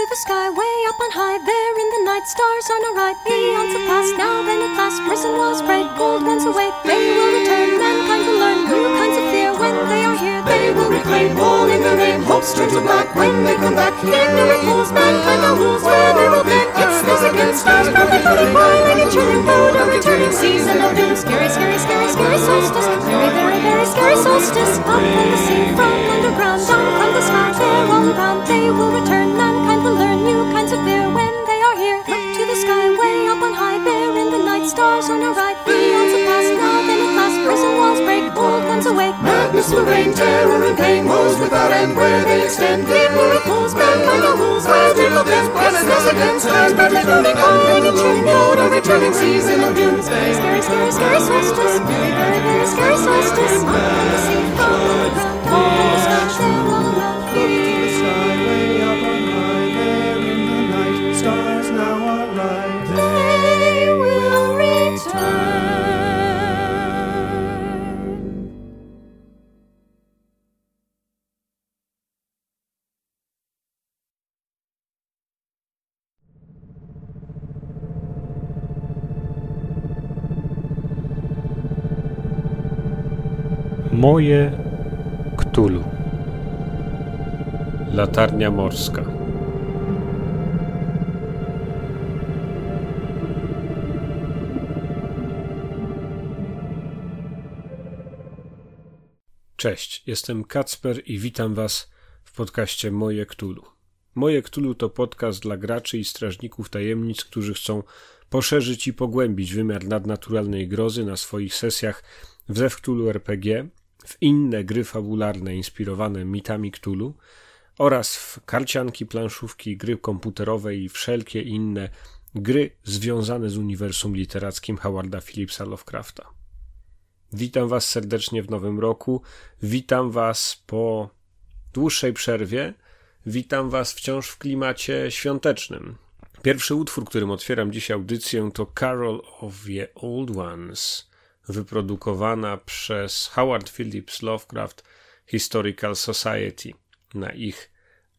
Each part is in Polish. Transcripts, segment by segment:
to the sky, way up on high, there in the night, stars on a right, beyond the past, now then at last, prison walls break, gold guns away, they will return, mankind will learn new kinds of fear. When they are here, they will reclaim all in the name, hopes turn to black when they come back, ignorant fools, mankind no rules where they will bend, it's this against stars, probably floating by like a chilling boat, a returning season of doom, scary, scary, scary, scary solstice, very, very, very scary solstice, up from the sea, from underground, down from the sky, they're all around, they will return, This will reign, terror and pain, woes without end, where they extend. The miracles bend on the rules, where till the death, planets against times, badly turning on the true mode, a returning season of doomsday. Scary, scary, scary, scary, scary, scary, scary, scary, scary, scary, scary, scary, scary, scary, Moje Ktulu. Latarnia morska. Cześć, jestem Kacper i witam Was w podcaście Moje Ktulu. Moje Ktulu to podcast dla graczy i strażników tajemnic, którzy chcą poszerzyć i pogłębić wymiar nadnaturalnej grozy na swoich sesjach w Zew Cthulhu RPG, w inne gry fabularne inspirowane mitami Cthulhu oraz w karcianki, planszówki, gry komputerowe i wszelkie inne gry związane z uniwersum literackim Howarda Phillipsa Lovecrafta. Witam Was serdecznie w nowym roku. Witam Was po dłuższej przerwie. Witam Was wciąż w klimacie świątecznym. Pierwszy utwór, którym otwieram dziś audycję, to Carol of the Old Ones, wyprodukowana przez Howard Phillips Lovecraft Historical Society na ich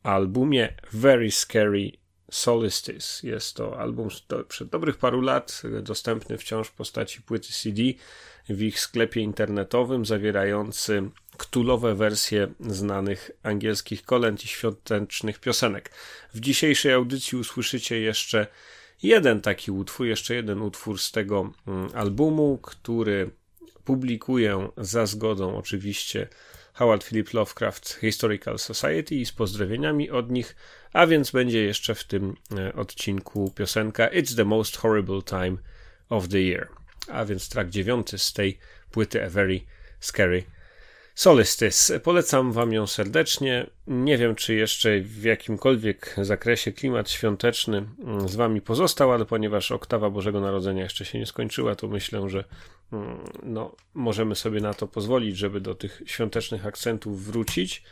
albumie Very Scary Solstice. Jest to album przed dobrych paru lat, dostępny wciąż w postaci płyty CD w ich sklepie internetowym, zawierający ktulowe wersje znanych angielskich kolęd i świątecznych piosenek. W dzisiejszej audycji usłyszycie jeszcze jeden taki utwór, jeszcze jeden utwór z tego mm, albumu, który publikuję za zgodą oczywiście Howard Philip Lovecraft Historical Society i z pozdrowieniami od nich, a więc będzie jeszcze w tym e, odcinku piosenka It's the most horrible time of the year, a więc track dziewiąty z tej płyty A Very Scary Solstice. Polecam Wam ją serdecznie. Nie wiem, czy jeszcze w jakimkolwiek zakresie klimat świąteczny mm, z Wami pozostał, ale ponieważ oktawa Bożego Narodzenia jeszcze się nie skończyła, to myślę, że mm, no, możemy sobie na to pozwolić, żeby do tych świątecznych akcentów wrócić.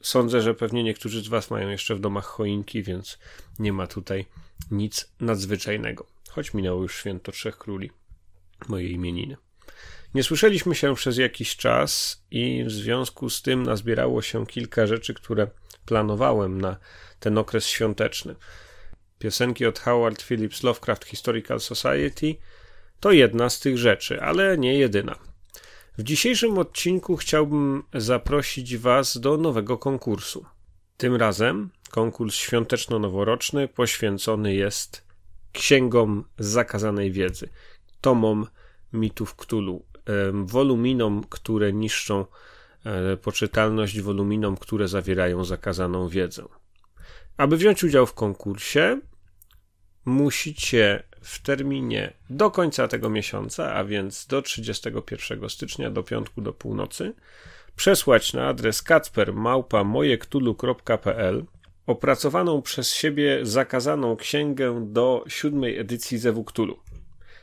Sądzę, że pewnie niektórzy z Was mają jeszcze w domach choinki, więc nie ma tutaj nic nadzwyczajnego. Choć minęło już święto Trzech Króli, moje imieniny. Nie słyszeliśmy się przez jakiś czas i w związku z tym nazbierało się kilka rzeczy, które planowałem na ten okres świąteczny. Piosenki od Howard Phillips Lovecraft Historical Society to jedna z tych rzeczy, ale nie jedyna. W dzisiejszym odcinku chciałbym zaprosić Was do nowego konkursu. Tym razem konkurs świąteczno-noworoczny poświęcony jest księgom zakazanej wiedzy, tomom mitów Cthulhu, woluminom, które niszczą poczytalność, woluminom, które zawierają zakazaną wiedzę. Aby wziąć udział w konkursie, musicie w terminie do końca tego miesiąca, a więc do 31 stycznia, do piątku do północy, przesłać na adres kacper.mojektulu.pl opracowaną przez siebie zakazaną księgę do siódmej edycji Zewu Cthulhu.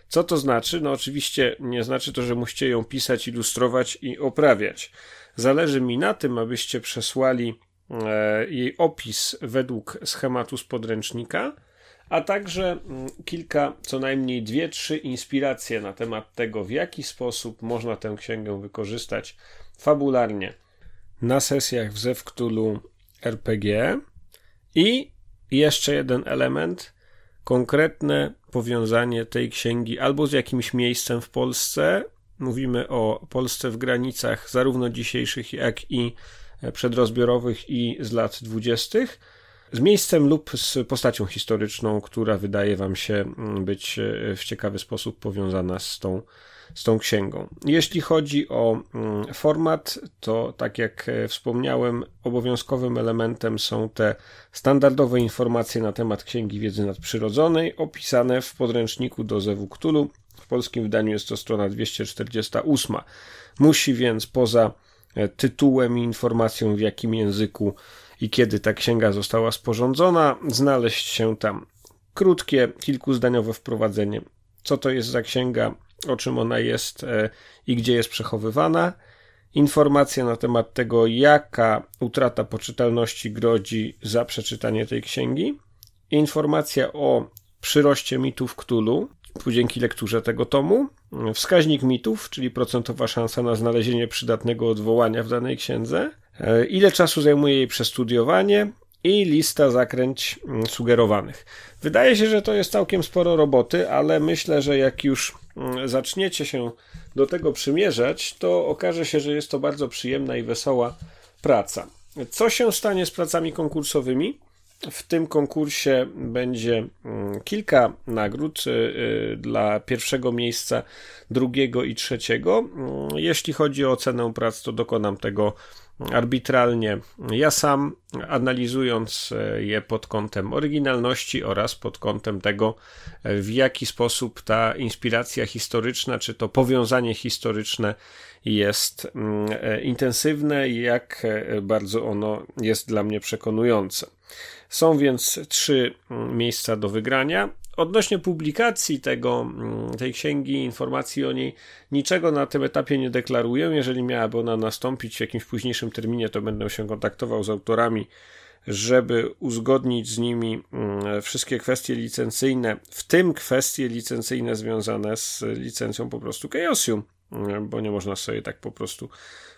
Co to znaczy? No oczywiście nie znaczy to, że musicie ją pisać, ilustrować i oprawiać. Zależy mi na tym, abyście przesłali e, jej opis według schematu z podręcznika, a także mm, kilka, co najmniej dwie, trzy inspiracje na temat tego, w jaki sposób można tę księgę wykorzystać fabularnie na sesjach w Zew Cthulhu RPG I jeszcze jeden element, konkretne powiązanie tej księgi albo z jakimś miejscem w Polsce. Mówimy o Polsce w granicach zarówno dzisiejszych, jak i przedrozbiorowych i z lat dwudziestych z miejscem lub z postacią historyczną, która wydaje Wam się mm, być e, w ciekawy sposób powiązana z tą, z tą księgą. Jeśli chodzi o mm, format, to tak jak e, wspomniałem, obowiązkowym elementem są te standardowe informacje na temat Księgi Wiedzy Nadprzyrodzonej, opisane w podręczniku do Zewu Cthulhu. W polskim wydaniu jest to strona 248. Musi więc poza e, tytułem i informacją, w jakim języku i kiedy ta księga została sporządzona, znaleźć się tam krótkie, kilkuzdaniowe wprowadzenie. Co to jest za księga, o czym ona jest e, i gdzie jest przechowywana. Informacja na temat tego, jaka utrata poczytalności grodzi za przeczytanie tej księgi. Informacja o przyroście mitów Ktulu, dzięki lekturze tego tomu. Wskaźnik mitów, czyli procentowa szansa na znalezienie przydatnego odwołania w danej księdze E, ile czasu zajmuje jej przestudiowanie i lista zakręć mm, sugerowanych. Wydaje się, że to jest całkiem sporo roboty, ale myślę, że jak już zaczniecie się do tego przymierzać, to okaże się, że jest to bardzo przyjemna i wesoła praca. Co się stanie z pracami konkursowymi? W tym konkursie będzie mm, kilka nagród y, y, dla pierwszego miejsca, drugiego i trzeciego. Jeśli chodzi o ocenę prac, to dokonam tego arbitralnie. Ja sam, analizując e, je pod kątem oryginalności oraz pod kątem tego, e, w jaki sposób ta inspiracja historyczna, czy to powiązanie historyczne jest mm, e, intensywne i jak bardzo ono jest dla mnie przekonujące. Są więc trzy mm, miejsca do wygrania. Odnośnie publikacji tego, mm, tej księgi, informacji o niej, niczego na tym etapie nie deklaruję. Jeżeli miałaby ona nastąpić w jakimś późniejszym terminie, to będę się kontaktował z autorami, żeby uzgodnić z nimi mm, wszystkie kwestie licencyjne, w tym kwestie licencyjne związane z licencją po prostu Chaosium, bo nie można sobie tak po prostu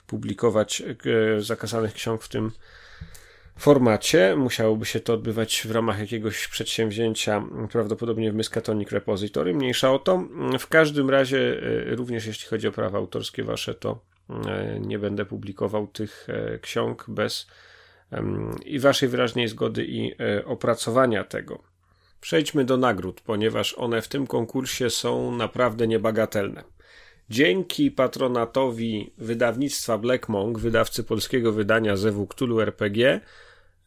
publikować e, zakazanych ksiąg w tym formacie. Musiałoby się to odbywać w ramach jakiegoś przedsięwzięcia, prawdopodobnie w Miskatonic Repository. Mniejsza o to. W każdym razie, e, również jeśli chodzi o prawa autorskie wasze, to e, nie będę publikował tych e, ksiąg bez i waszej wyraźnej zgody i opracowania tego. Przejdźmy do nagród, ponieważ one w tym konkursie są naprawdę niebagatelne. Dzięki patronatowi wydawnictwa Black Monk, wydawcy polskiego wydania Zewu Cthulhu RPG,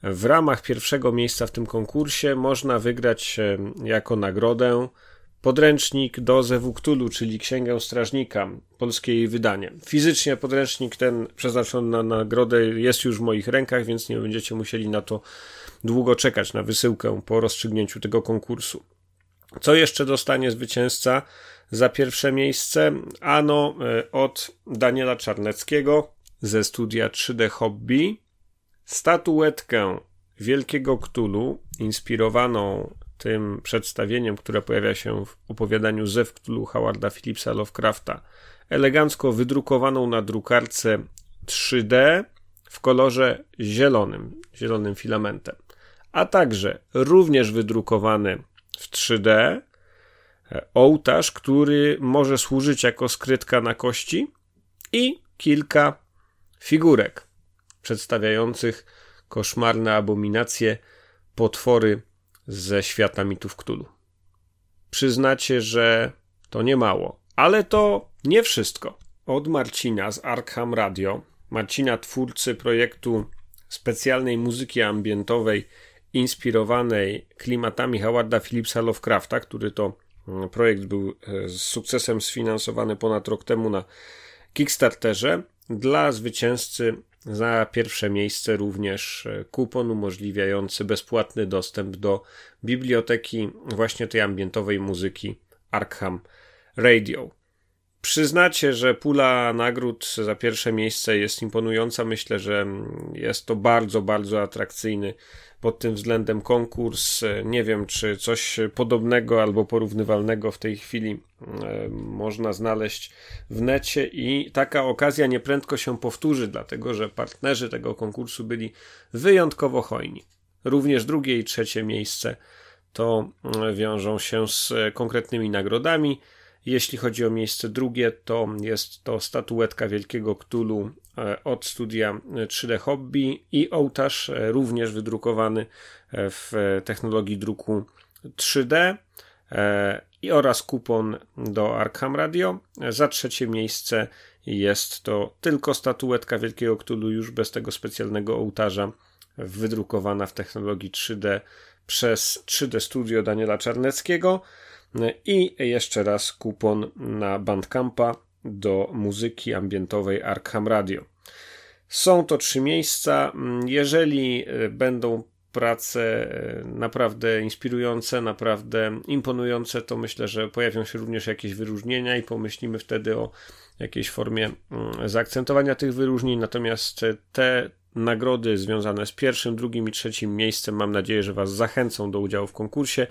w ramach pierwszego miejsca w tym konkursie można wygrać jako nagrodę podręcznik do Zewu Cthulhu, czyli Księgę Strażnika, polskie jej wydanie. Fizycznie podręcznik ten przeznaczony na nagrodę jest już w moich rękach, więc nie będziecie musieli na to długo czekać, na wysyłkę po rozstrzygnięciu tego konkursu. Co jeszcze dostanie zwycięzca za pierwsze miejsce? Ano e, od Daniela Czarneckiego ze studia 3D Hobby statuetkę Wielkiego Ktulu, inspirowaną tym przedstawieniem, które pojawia się w opowiadaniu Zew Ktulu Howarda Phillipsa Lovecrafta, elegancko wydrukowaną na drukarce 3D w kolorze zielonym, zielonym filamentem, a także również wydrukowany w 3D e, ołtarz, który może służyć jako skrytka na kości i kilka figurek przedstawiających koszmarne abominacje, potwory ze świata mitów Ktulu. Przyznacie, że to nie mało, ale to nie wszystko. Od Marcina z Arkham Radio, Marcina twórcy projektu specjalnej muzyki ambientowej inspirowanej klimatami Howarda Phillipsa Lovecrafta, który to mm, projekt był e, z sukcesem sfinansowany ponad rok temu na Kickstarterze. Dla zwycięzcy za pierwsze miejsce również e, kupon umożliwiający bezpłatny dostęp do biblioteki właśnie tej ambientowej muzyki Arkham Radio. Przyznacie, że pula nagród za pierwsze miejsce jest imponująca. Myślę, że jest to bardzo, bardzo atrakcyjny pod tym względem konkurs. Nie wiem, czy coś podobnego albo porównywalnego w tej chwili e, można znaleźć w necie i taka okazja nieprędko się powtórzy, dlatego że partnerzy tego konkursu byli wyjątkowo hojni. Również drugie i trzecie miejsce to wiążą się z konkretnymi nagrodami. Jeśli chodzi o miejsce drugie, to jest to statuetka Wielkiego Ktulu e, od studia 3D Hobby i ołtarz e, również wydrukowany e, w technologii druku 3D i oraz kupon do Arkham Radio. Za trzecie miejsce jest to tylko statuetka Wielkiego Ktulu już bez tego specjalnego ołtarza wydrukowana w technologii 3D przez 3D Studio Daniela Czarneckiego. I jeszcze raz kupon na Bandcampa do muzyki ambientowej Arkham Radio. Są to trzy miejsca. Jeżeli e, będą prace e, naprawdę inspirujące, naprawdę imponujące, to myślę, że pojawią się również jakieś wyróżnienia i pomyślimy wtedy o jakiejś formie mm, zaakcentowania tych wyróżnień. Natomiast te nagrody związane z pierwszym, drugim i trzecim miejscem mam nadzieję, że Was zachęcą do udziału w konkursie.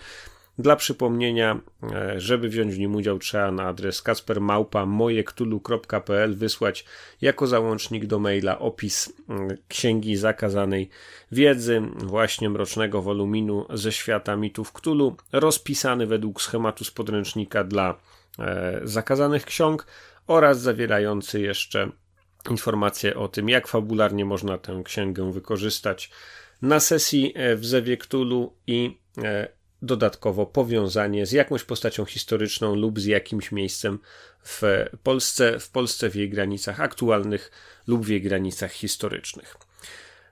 Dla przypomnienia, e, żeby wziąć w nim udział, trzeba na adres kaspermałpa.mojektulu.pl wysłać jako załącznik do maila opis mm, księgi zakazanej wiedzy, właśnie mrocznego woluminu ze świata mitów Ktulu, rozpisany według schematu z podręcznika dla e, zakazanych ksiąg oraz zawierający jeszcze informacje o tym, jak fabularnie można tę księgę wykorzystać na sesji e, w Zewie Ktulu i dodatkowo powiązanie z jakąś postacią historyczną lub z jakimś miejscem w Polsce, w Polsce w jej granicach aktualnych lub w jej granicach historycznych.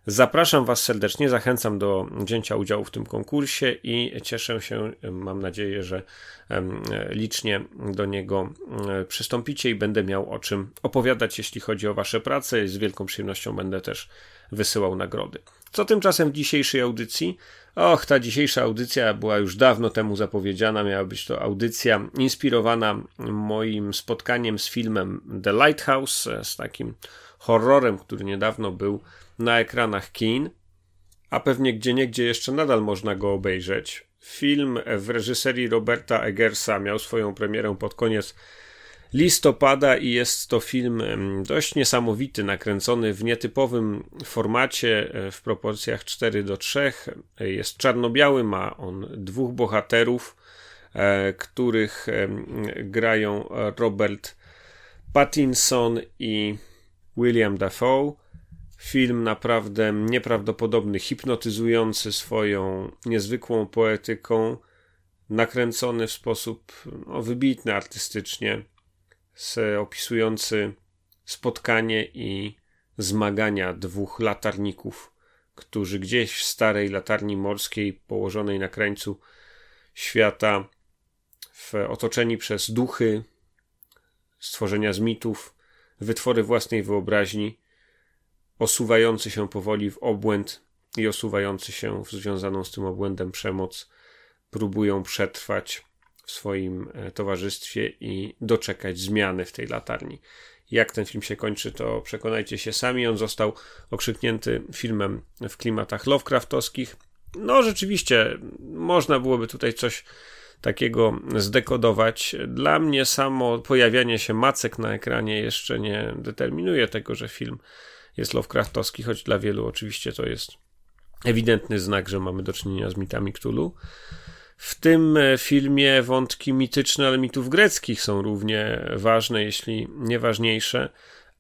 Zapraszam Was serdecznie, zachęcam do wzięcia udziału w tym konkursie i cieszę się, mam nadzieję, że licznie do niego przystąpicie i będę miał o czym opowiadać, jeśli chodzi o Wasze prace. Z wielką przyjemnością będę też wysyłał nagrody. Co tymczasem w dzisiejszej audycji? Och, ta dzisiejsza audycja była już dawno temu zapowiedziana. Miała być to audycja inspirowana moim spotkaniem z filmem The Lighthouse, z takim horrorem, który niedawno był na ekranach kin, a pewnie gdzie niegdzie jeszcze nadal można go obejrzeć. Film w reżyserii Roberta Eggersa miał swoją premierę pod koniec listopada i jest to film dość niesamowity, nakręcony w nietypowym formacie e, w proporcjach 4 do 3. Jest czarno-biały, ma on dwóch bohaterów, e, których grają Robert Pattinson i William Dafoe. Film naprawdę nieprawdopodobny, hipnotyzujący swoją niezwykłą poetyką, nakręcony w sposób no, wybitny artystycznie opisujący spotkanie i zmagania dwóch latarników, którzy gdzieś w starej latarni morskiej położonej na krańcu świata, w, otoczeni przez duchy, stworzenia z mitów, wytwory własnej wyobraźni, osuwający się powoli w obłęd i osuwający się w związaną z tym obłędem przemoc, próbują przetrwać w swoim e, towarzystwie i doczekać zmiany w tej latarni. Jak ten film się kończy, to przekonajcie się sami. On został okrzyknięty filmem w klimatach Lovecraftowskich. No, rzeczywiście, można byłoby tutaj coś takiego zdekodować. Dla mnie samo pojawianie się macek na ekranie jeszcze nie determinuje tego, że film jest Lovecraftowski, choć dla wielu oczywiście to jest ewidentny znak, że mamy do czynienia z mitami Cthulhu. W tym e, filmie wątki mityczne, ale mitów greckich są równie ważne, jeśli nie ważniejsze.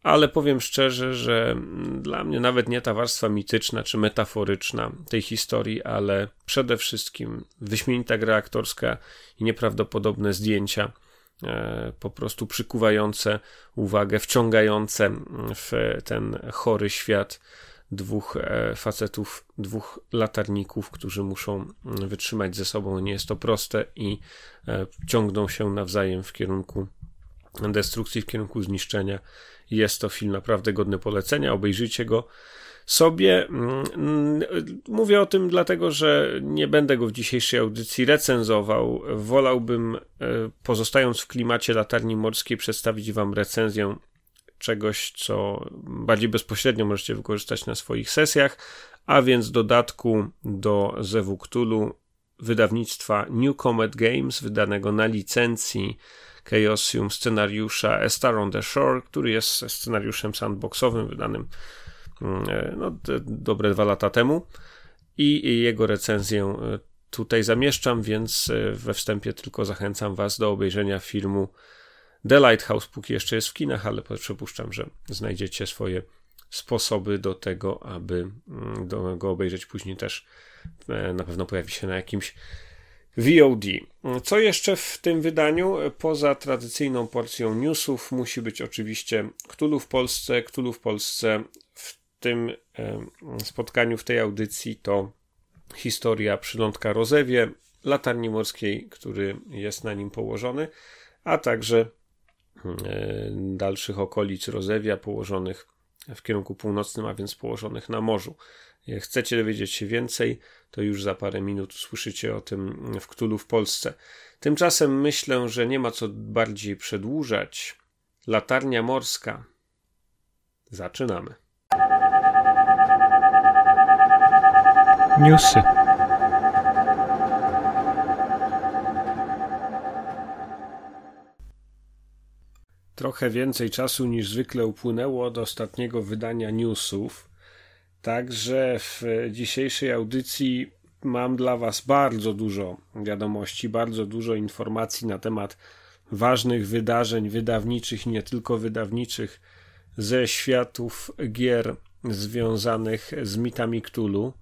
Ale powiem szczerze, że dla mnie nawet nie ta warstwa mityczna czy metaforyczna tej historii, ale przede wszystkim wyśmienita gra aktorska i nieprawdopodobne zdjęcia, e, po prostu przykuwające uwagę, wciągające w ten chory świat dwóch e, facetów, dwóch latarników, którzy muszą mm, wytrzymać ze sobą. Nie jest to proste i e, ciągną się nawzajem w kierunku destrukcji, w kierunku zniszczenia. Jest to film naprawdę godny polecenia. Obejrzyjcie go sobie. Mm, mówię o tym dlatego, że nie będę go w dzisiejszej audycji recenzował. Wolałbym, e, pozostając w klimacie latarni morskiej, przedstawić Wam recenzję czegoś, co bardziej bezpośrednio możecie wykorzystać na swoich sesjach, a więc dodatku do Zewu Cthulhu wydawnictwa New Comet Games, wydanego na licencji Chaosium scenariusza A Star on the Shore, który jest scenariuszem sandboxowym, wydanym mm, e, no, dobre dwa lata temu. i jego recenzję tutaj zamieszczam, więc we wstępie tylko zachęcam Was do obejrzenia filmu The Lighthouse, póki jeszcze jest w kinach, ale przypuszczam, że znajdziecie swoje sposoby do tego, aby mm, go obejrzeć później też. E, na pewno pojawi się na jakimś VOD. Co jeszcze w tym wydaniu? Poza tradycyjną porcją newsów musi być oczywiście Ktulu w Polsce. Ktulu w Polsce w tym spotkaniu, w tej audycji to historia przylądka Rozewie, latarni morskiej, który jest na nim położony, a także dalszych okolic Rozewia położonych w kierunku północnym, a więc położonych na morzu. Jak chcecie dowiedzieć się więcej, to już za parę minut usłyszycie o tym w Ktulu w Polsce. Tymczasem myślę, że nie ma co bardziej przedłużać. Latarnia morska. Zaczynamy. Newsy. Trochę więcej czasu niż zwykle upłynęło od ostatniego wydania newsów. Także w dzisiejszej audycji mam dla Was bardzo dużo wiadomości, bardzo dużo informacji na temat ważnych wydarzeń wydawniczych, nie tylko wydawniczych, ze światów gier związanych z mitami Cthulhu.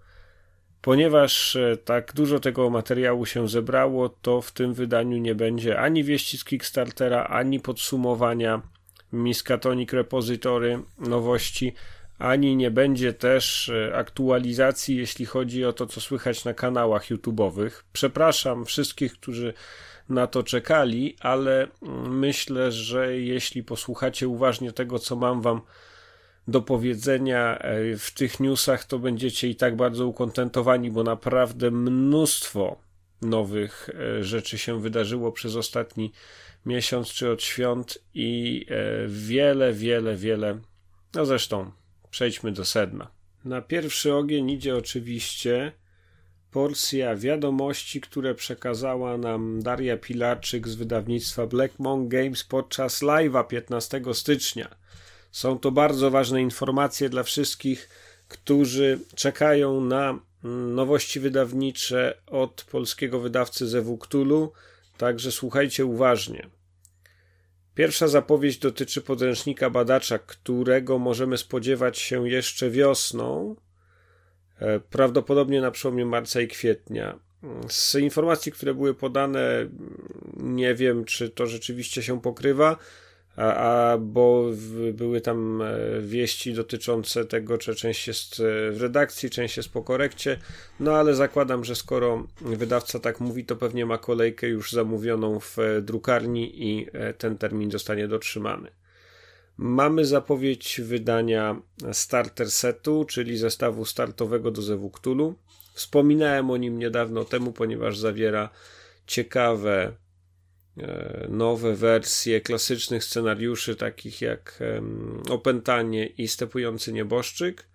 Ponieważ e, tak dużo tego materiału się zebrało, to w tym wydaniu nie będzie ani wieści z Kickstartera, ani podsumowania Miskatonic Repository nowości, ani nie będzie też e, aktualizacji, jeśli chodzi o to, co słychać na kanałach YouTube'owych. Przepraszam wszystkich, którzy na to czekali, ale mm, myślę, że jeśli posłuchacie uważnie tego, co mam Wam do powiedzenia e, w tych newsach, to będziecie i tak bardzo ukontentowani, bo naprawdę mnóstwo nowych e, rzeczy się wydarzyło przez ostatni miesiąc czy od świąt i wiele, wiele, wiele. No zresztą przejdźmy do sedna. Na pierwszy ogień idzie oczywiście porcja wiadomości, które przekazała nam Daria Pilarczyk z wydawnictwa Black Monk Games podczas live'a 15 stycznia. Są to bardzo ważne informacje dla wszystkich, którzy czekają na mm, nowości wydawnicze od polskiego wydawcy Zewu Cthulhu, także słuchajcie uważnie. Pierwsza zapowiedź dotyczy podręcznika badacza, którego możemy spodziewać się jeszcze wiosną, e, prawdopodobnie na przełomie marca i kwietnia. Z informacji, które były podane, nie wiem, czy to rzeczywiście się pokrywa a, a bo w, były tam e, wieści dotyczące tego, że część jest e, w redakcji, część jest po korekcie, no ale zakładam, że skoro wydawca tak mówi, to pewnie ma kolejkę już zamówioną w e, drukarni i ten termin zostanie dotrzymany. Mamy zapowiedź wydania starter setu, czyli zestawu startowego do Zewu. Wspominałem o nim niedawno temu, ponieważ zawiera ciekawe nowe wersje klasycznych scenariuszy, takich jak Opętanie i Stepujący Nieboszczyk,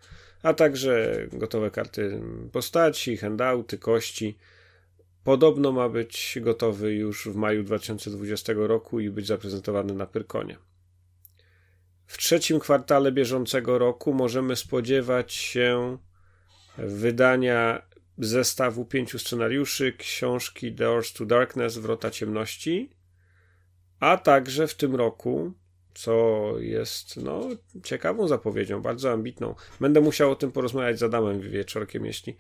a także gotowe karty postaci, handouty, kości. Podobno ma być gotowy już w maju 2020 roku i być zaprezentowany na Pyrkonie. W trzecim kwartale bieżącego roku możemy spodziewać się wydania zestawu pięciu scenariuszy książki Doors to Darkness Wrota Ciemności, a także w tym roku, co jest no, ciekawą zapowiedzią, bardzo ambitną. Będę musiał o tym porozmawiać z Adamem wieczorkiem, jeśli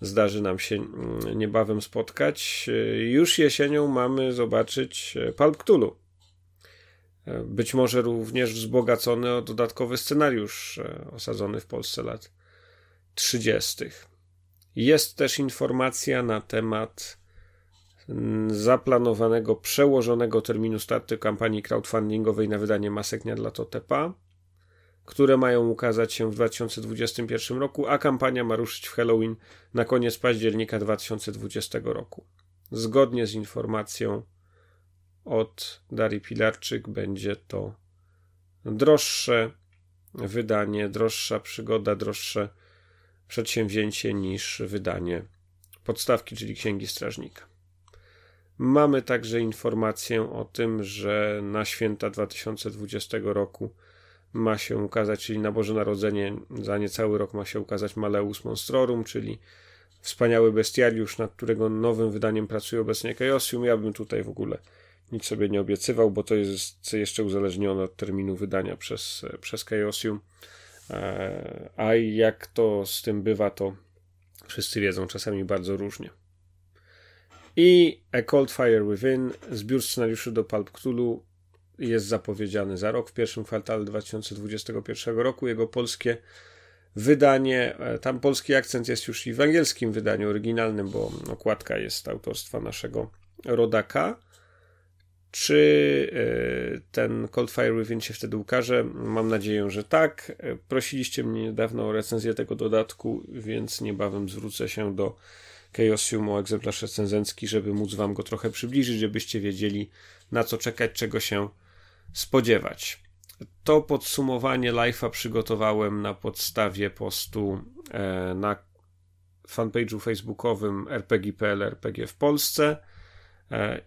zdarzy nam się mm, niebawem spotkać. Już jesienią mamy zobaczyć e, Pulp Cthulhu. E, być może również wzbogacony o dodatkowy scenariusz e, osadzony w Polsce lat 30. Jest też informacja na temat mm, zaplanowanego, przełożonego terminu startu kampanii crowdfundingowej na wydanie masek dla Totepa, które mają ukazać się w 2021 roku, a kampania ma ruszyć w Halloween na koniec października 2020 roku. Zgodnie z informacją od Darii Pilarczyk będzie to droższe wydanie, droższa przygoda, droższe przedsięwzięcie niż wydanie podstawki, czyli Księgi Strażnika. Mamy także informację o tym, że na święta 2020 roku ma się ukazać, czyli na Boże Narodzenie za niecały rok ma się ukazać Maleus Monstrorum, czyli wspaniały bestiariusz, nad którego nowym wydaniem pracuje obecnie Chaosium. Ja bym tutaj w ogóle nic sobie nie obiecywał, bo to jest jeszcze uzależnione od terminu wydania przez, przez Chaosium. E, a jak to z tym bywa, to wszyscy wiedzą czasami bardzo różnie. I A Cold Fire Within, zbiór scenariuszy do Pulp Cthulhu jest zapowiedziany za rok, w pierwszym kwartale 2021 roku. Jego polskie wydanie, e, tam polski akcent jest już i w angielskim wydaniu oryginalnym, bo okładka jest autorstwa naszego rodaka. Czy e, ten Cold Fire Within się wtedy ukaże? Mam nadzieję, że tak. E, prosiliście mnie niedawno o recenzję tego dodatku, więc niebawem zwrócę się do Chaosium o egzemplarz recenzencki, żeby móc Wam go trochę przybliżyć, żebyście wiedzieli na co czekać, czego się spodziewać. To podsumowanie live'a przygotowałem na podstawie postu e, na fanpage'u facebookowym RPG.pl RPG w Polsce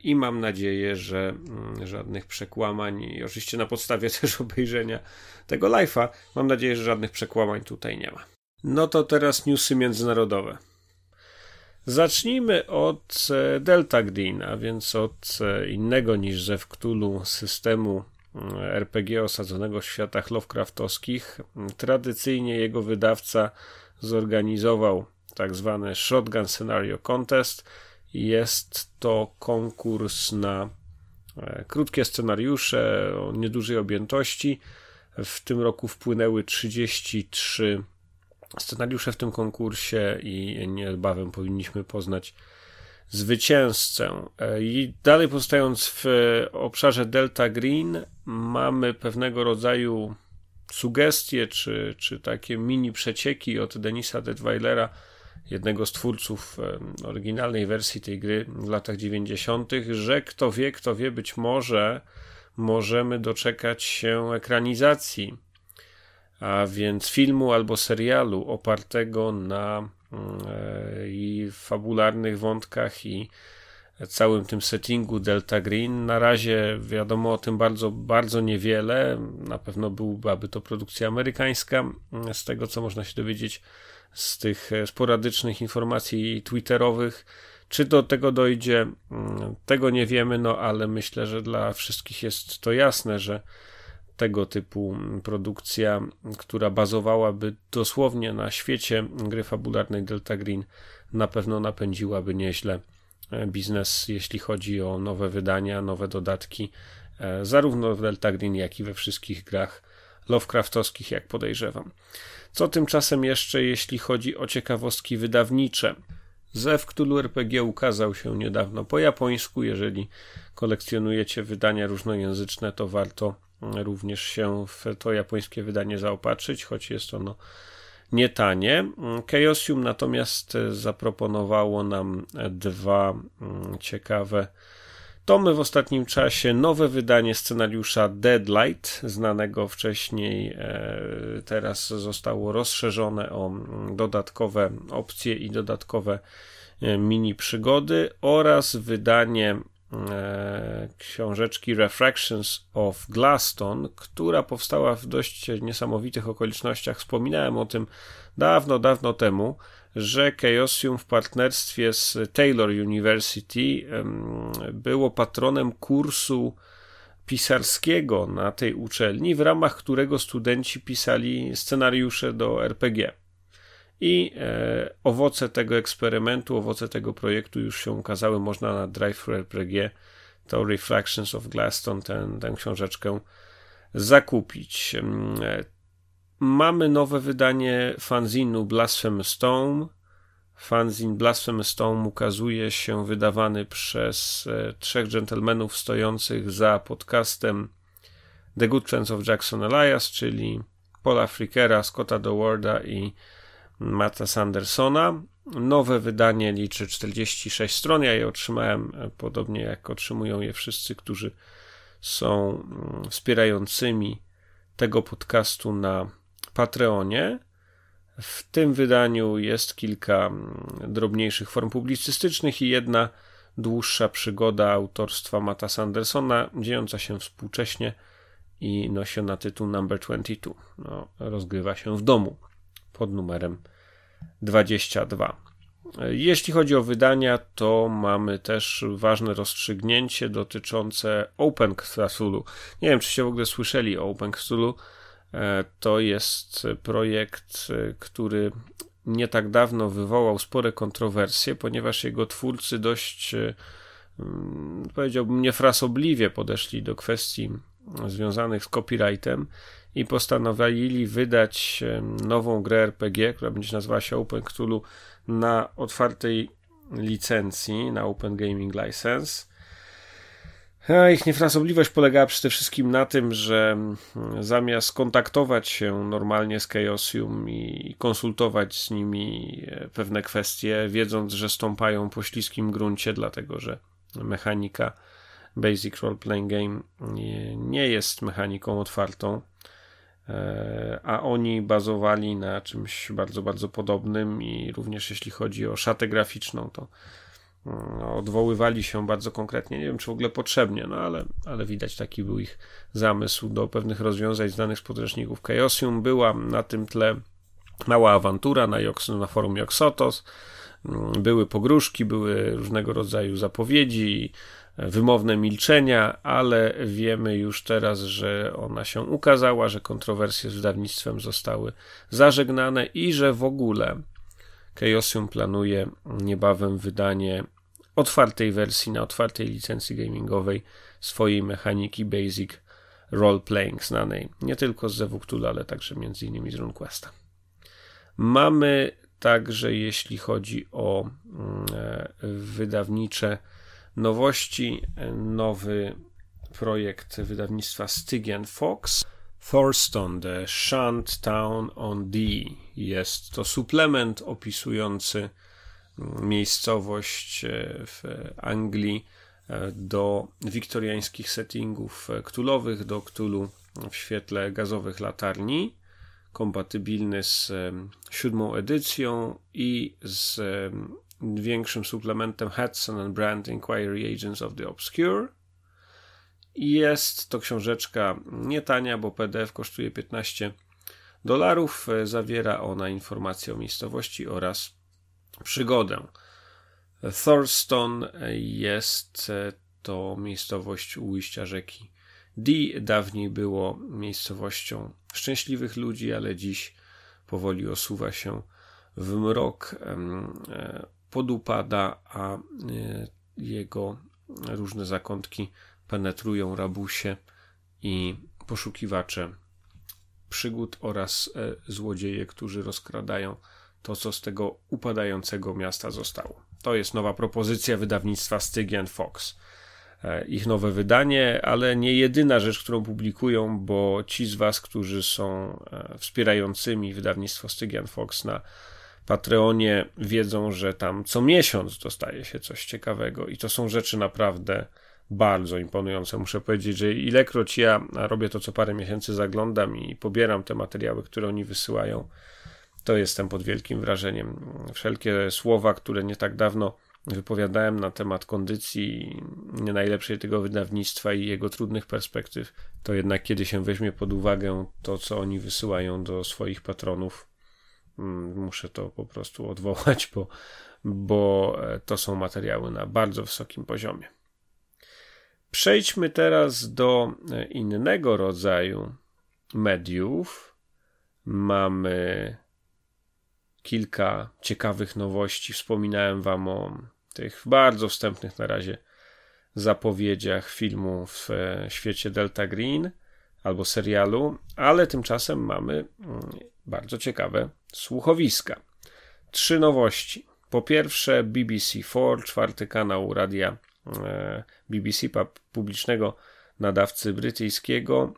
i mam nadzieję, że mm, żadnych przekłamań i oczywiście na podstawie też obejrzenia tego live'a mam nadzieję, że żadnych przekłamań tutaj nie ma. No to teraz newsy międzynarodowe. Zacznijmy od e, Delta Green, a więc od innego niż ze Cthulhu systemu RPG osadzonego w światach Lovecraftowskich. Tradycyjnie jego wydawca zorganizował tak zwany Shotgun Scenario Contest. Jest to konkurs na e, krótkie scenariusze o niedużej objętości. W tym roku wpłynęły 33 scenariusze w tym konkursie i niebawem powinniśmy poznać zwycięzcę. E, I dalej pozostając w obszarze Delta Green, mamy pewnego rodzaju sugestie, czy, czy takie mini przecieki od Denisa Detweilera, jednego z twórców oryginalnej wersji tej gry w latach 90., że kto wie, kto wie, być może możemy doczekać się ekranizacji, a więc filmu albo serialu opartego na E, i fabularnych wątkach i całym tym settingu Delta Green. Na razie wiadomo o tym bardzo, bardzo niewiele. Na pewno byłaby to produkcja amerykańska, z tego co można się dowiedzieć z tych sporadycznych informacji twitterowych. Czy do tego dojdzie, tego nie wiemy, no ale myślę, że dla wszystkich jest to jasne, że tego typu produkcja, która bazowałaby dosłownie na świecie gry fabularnej Delta Green, na pewno napędziłaby nieźle e, biznes, jeśli chodzi o nowe wydania, nowe dodatki, e, zarówno w Delta Green, jak i we wszystkich grach Lovecraftowskich, jak podejrzewam. Co tymczasem jeszcze, jeśli chodzi o ciekawostki wydawnicze? Zew Cthulhu RPG ukazał się niedawno po japońsku. Jeżeli kolekcjonujecie wydania różnojęzyczne, to warto również się w to japońskie wydanie zaopatrzyć, choć jest ono nie tanie. Chaosium natomiast zaproponowało nam dwa mm, ciekawe tomy w ostatnim czasie. Nowe wydanie scenariusza Deadlight, znanego wcześniej, e, teraz zostało rozszerzone o mm, dodatkowe opcje i dodatkowe e, mini przygody oraz wydanie E, książeczki Refractions of Glaston, która powstała w dość niesamowitych okolicznościach. Wspominałem o tym dawno, dawno temu, że Chaosium w partnerstwie z Taylor University było patronem kursu pisarskiego na tej uczelni, w ramach którego studenci pisali scenariusze do RPG. I e, owoce tego eksperymentu, owoce tego projektu już się ukazały. Można na Drive RPG to Reflections of Glaston, tę książeczkę zakupić. Mamy nowe wydanie fanzinu Blasphemous Stone. Fanzin Blasphemous Stone ukazuje się wydawany przez e, trzech dżentelmenów stojących za podcastem The Good Friends of Jackson Elias, czyli Paula Frickera, Scotta Dowarda i Mata Sandersona. Nowe wydanie liczy 46 stron. Ja je otrzymałem e, podobnie jak otrzymują je wszyscy, którzy są mm, wspierającymi tego podcastu na Patreonie. W tym wydaniu jest kilka mm, drobniejszych form publicystycznych i jedna dłuższa przygoda autorstwa Mata Sandersona, dziejąca się współcześnie i nosi na tytuł Number 22. No, rozgrywa się w domu pod numerem 22. Jeśli chodzi o wydania, to mamy też ważne rozstrzygnięcie dotyczące Open Cthulhu. Nie wiem, czyście w ogóle słyszeli o Open Cthulhu. E, to jest projekt, e, który nie tak dawno wywołał spore kontrowersje, ponieważ jego twórcy dość, e, mm, powiedziałbym, niefrasobliwie podeszli do kwestii związanych z copyrightem i postanowili wydać nową grę RPG, która będzie nazywała się Open Cthulhu na otwartej licencji, na Open Gaming License. Ich niefrasobliwość polegała przede wszystkim na tym, że mm, zamiast kontaktować się normalnie z Chaosium i konsultować z nimi e, pewne kwestie, wiedząc, że stąpają po śliskim gruncie, dlatego że mechanika Basic Role Playing Game nie jest mechaniką otwartą, e, a oni bazowali na czymś bardzo, bardzo podobnym i również jeśli chodzi o szatę graficzną, to odwoływali się bardzo konkretnie. Nie wiem, czy w ogóle potrzebnie, no ale, ale widać taki był ich zamysł do pewnych rozwiązań znanych z podręczników Chaosium. Była na tym tle mała awantura na, na forum Joxotos. Były pogróżki, były różnego rodzaju zapowiedzi, wymowne milczenia, ale wiemy już teraz, że ona się ukazała, że kontrowersje z wydawnictwem zostały zażegnane i że w ogóle Chaosium planuje niebawem wydanie otwartej wersji na otwartej licencji gamingowej swojej mechaniki Basic Role Playing znanej nie tylko z Zewuktula, ale także między innymi z RuneQuesta. Mamy także, jeśli chodzi o mm, e, wydawnicze nowości, nowy projekt wydawnictwa Stygian Fox. Thorston, The Shunt Town on Dee. Jest to suplement opisujący miejscowość e, w Anglii e, do wiktoriańskich settingów ktulowych, e, do ktulu w świetle gazowych latarni, kompatybilny z siódmą edycją i z większym suplementem Hudson and Brand Inquiry Agents of the Obscure. Jest to książeczka nie tania, bo PDF kosztuje 15 dolarów. Zawiera ona informacje o miejscowości oraz przygodę. Thorston jest to miejscowość u ujścia rzeki Dee. Dawniej było miejscowością szczęśliwych ludzi, ale dziś powoli osuwa się w mrok, e, podupada, a e, jego różne zakątki penetrują rabusie i poszukiwacze przygód oraz e, złodzieje, którzy rozkradają to, co z tego upadającego miasta zostało. To jest nowa propozycja wydawnictwa Stygian Fox. E, ich nowe wydanie, ale nie jedyna rzecz, którą publikują, bo ci z Was, którzy są e, wspierającymi wydawnictwo Stygian Fox na Patreonie, wiedzą, że tam co miesiąc dostaje się coś ciekawego i to są rzeczy naprawdę bardzo imponujące. Muszę powiedzieć, że ilekroć ja robię to co parę miesięcy, zaglądam i pobieram te materiały, które oni wysyłają, to jestem pod wielkim wrażeniem. Wszelkie słowa, które nie tak dawno wypowiadałem na temat kondycji nie najlepszej tego wydawnictwa i jego trudnych perspektyw, to jednak kiedy się weźmie pod uwagę to, co oni wysyłają do swoich patronów, mm, muszę to po prostu odwołać, bo, bo e, to są materiały na bardzo wysokim poziomie. Przejdźmy teraz do e, innego rodzaju mediów. Mamy kilka ciekawych nowości. Wspominałem Wam o tych bardzo wstępnych na razie zapowiedziach filmu w e, świecie Delta Green albo serialu, ale tymczasem mamy mm, bardzo ciekawe słuchowiska. Trzy nowości. Po pierwsze, BBC4, czwarty kanał radia e, BBC publicznego nadawcy brytyjskiego,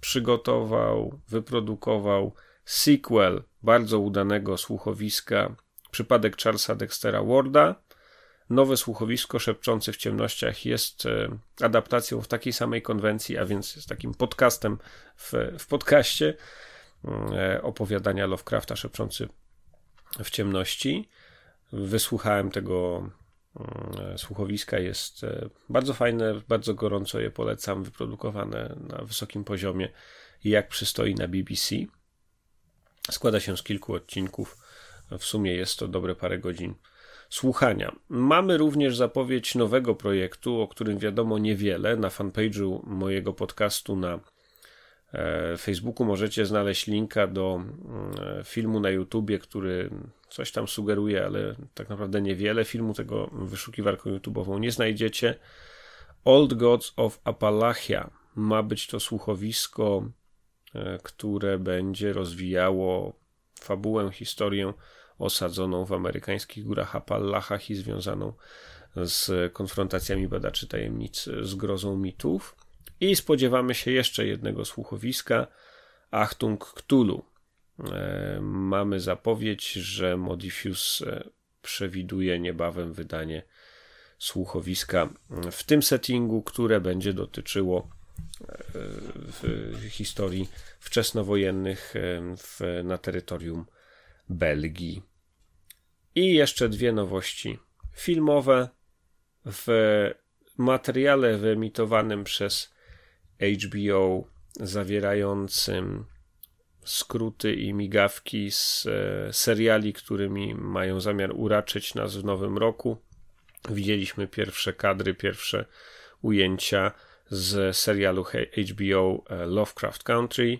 przygotował, wyprodukował sequel bardzo udanego słuchowiska Przypadek Charlesa Dextera Warda. Nowe słuchowisko Szepczący w ciemnościach jest e, adaptacją w takiej samej konwencji, a więc jest takim podcastem w, w podcaście e, opowiadania Lovecrafta Szepczący w ciemności. Wysłuchałem tego e, słuchowiska, jest bardzo fajne, bardzo gorąco je polecam, wyprodukowane na wysokim poziomie, jak przystoi na BBC. Składa się z kilku odcinków. W sumie jest to dobre parę godzin słuchania. Mamy również zapowiedź nowego projektu, o którym wiadomo niewiele. Na fanpage'u mojego podcastu na e, Facebooku możecie znaleźć linka do mm, filmu na YouTubie, który coś tam sugeruje, ale tak naprawdę niewiele. Filmu tego wyszukiwarką YouTube'ową nie znajdziecie. Old Gods of Appalachia ma być to słuchowisko, e, które będzie rozwijało fabułę, historię osadzoną w amerykańskich górach Appalachach i związaną z konfrontacjami badaczy tajemnic z grozą mitów. I spodziewamy się jeszcze jednego słuchowiska Achtung Cthulhu. E, mamy zapowiedź, że Modifuse e, przewiduje niebawem wydanie słuchowiska w tym settingu, które będzie dotyczyło e, historii wczesnowojennych w, na terytorium Belgii. I jeszcze dwie nowości filmowe. W materiale wyemitowanym przez HBO, zawierającym skróty i migawki z e, seriali, którymi mają zamiar uraczyć nas w nowym roku. Widzieliśmy pierwsze kadry, pierwsze ujęcia z serialu HBO e, Lovecraft Country.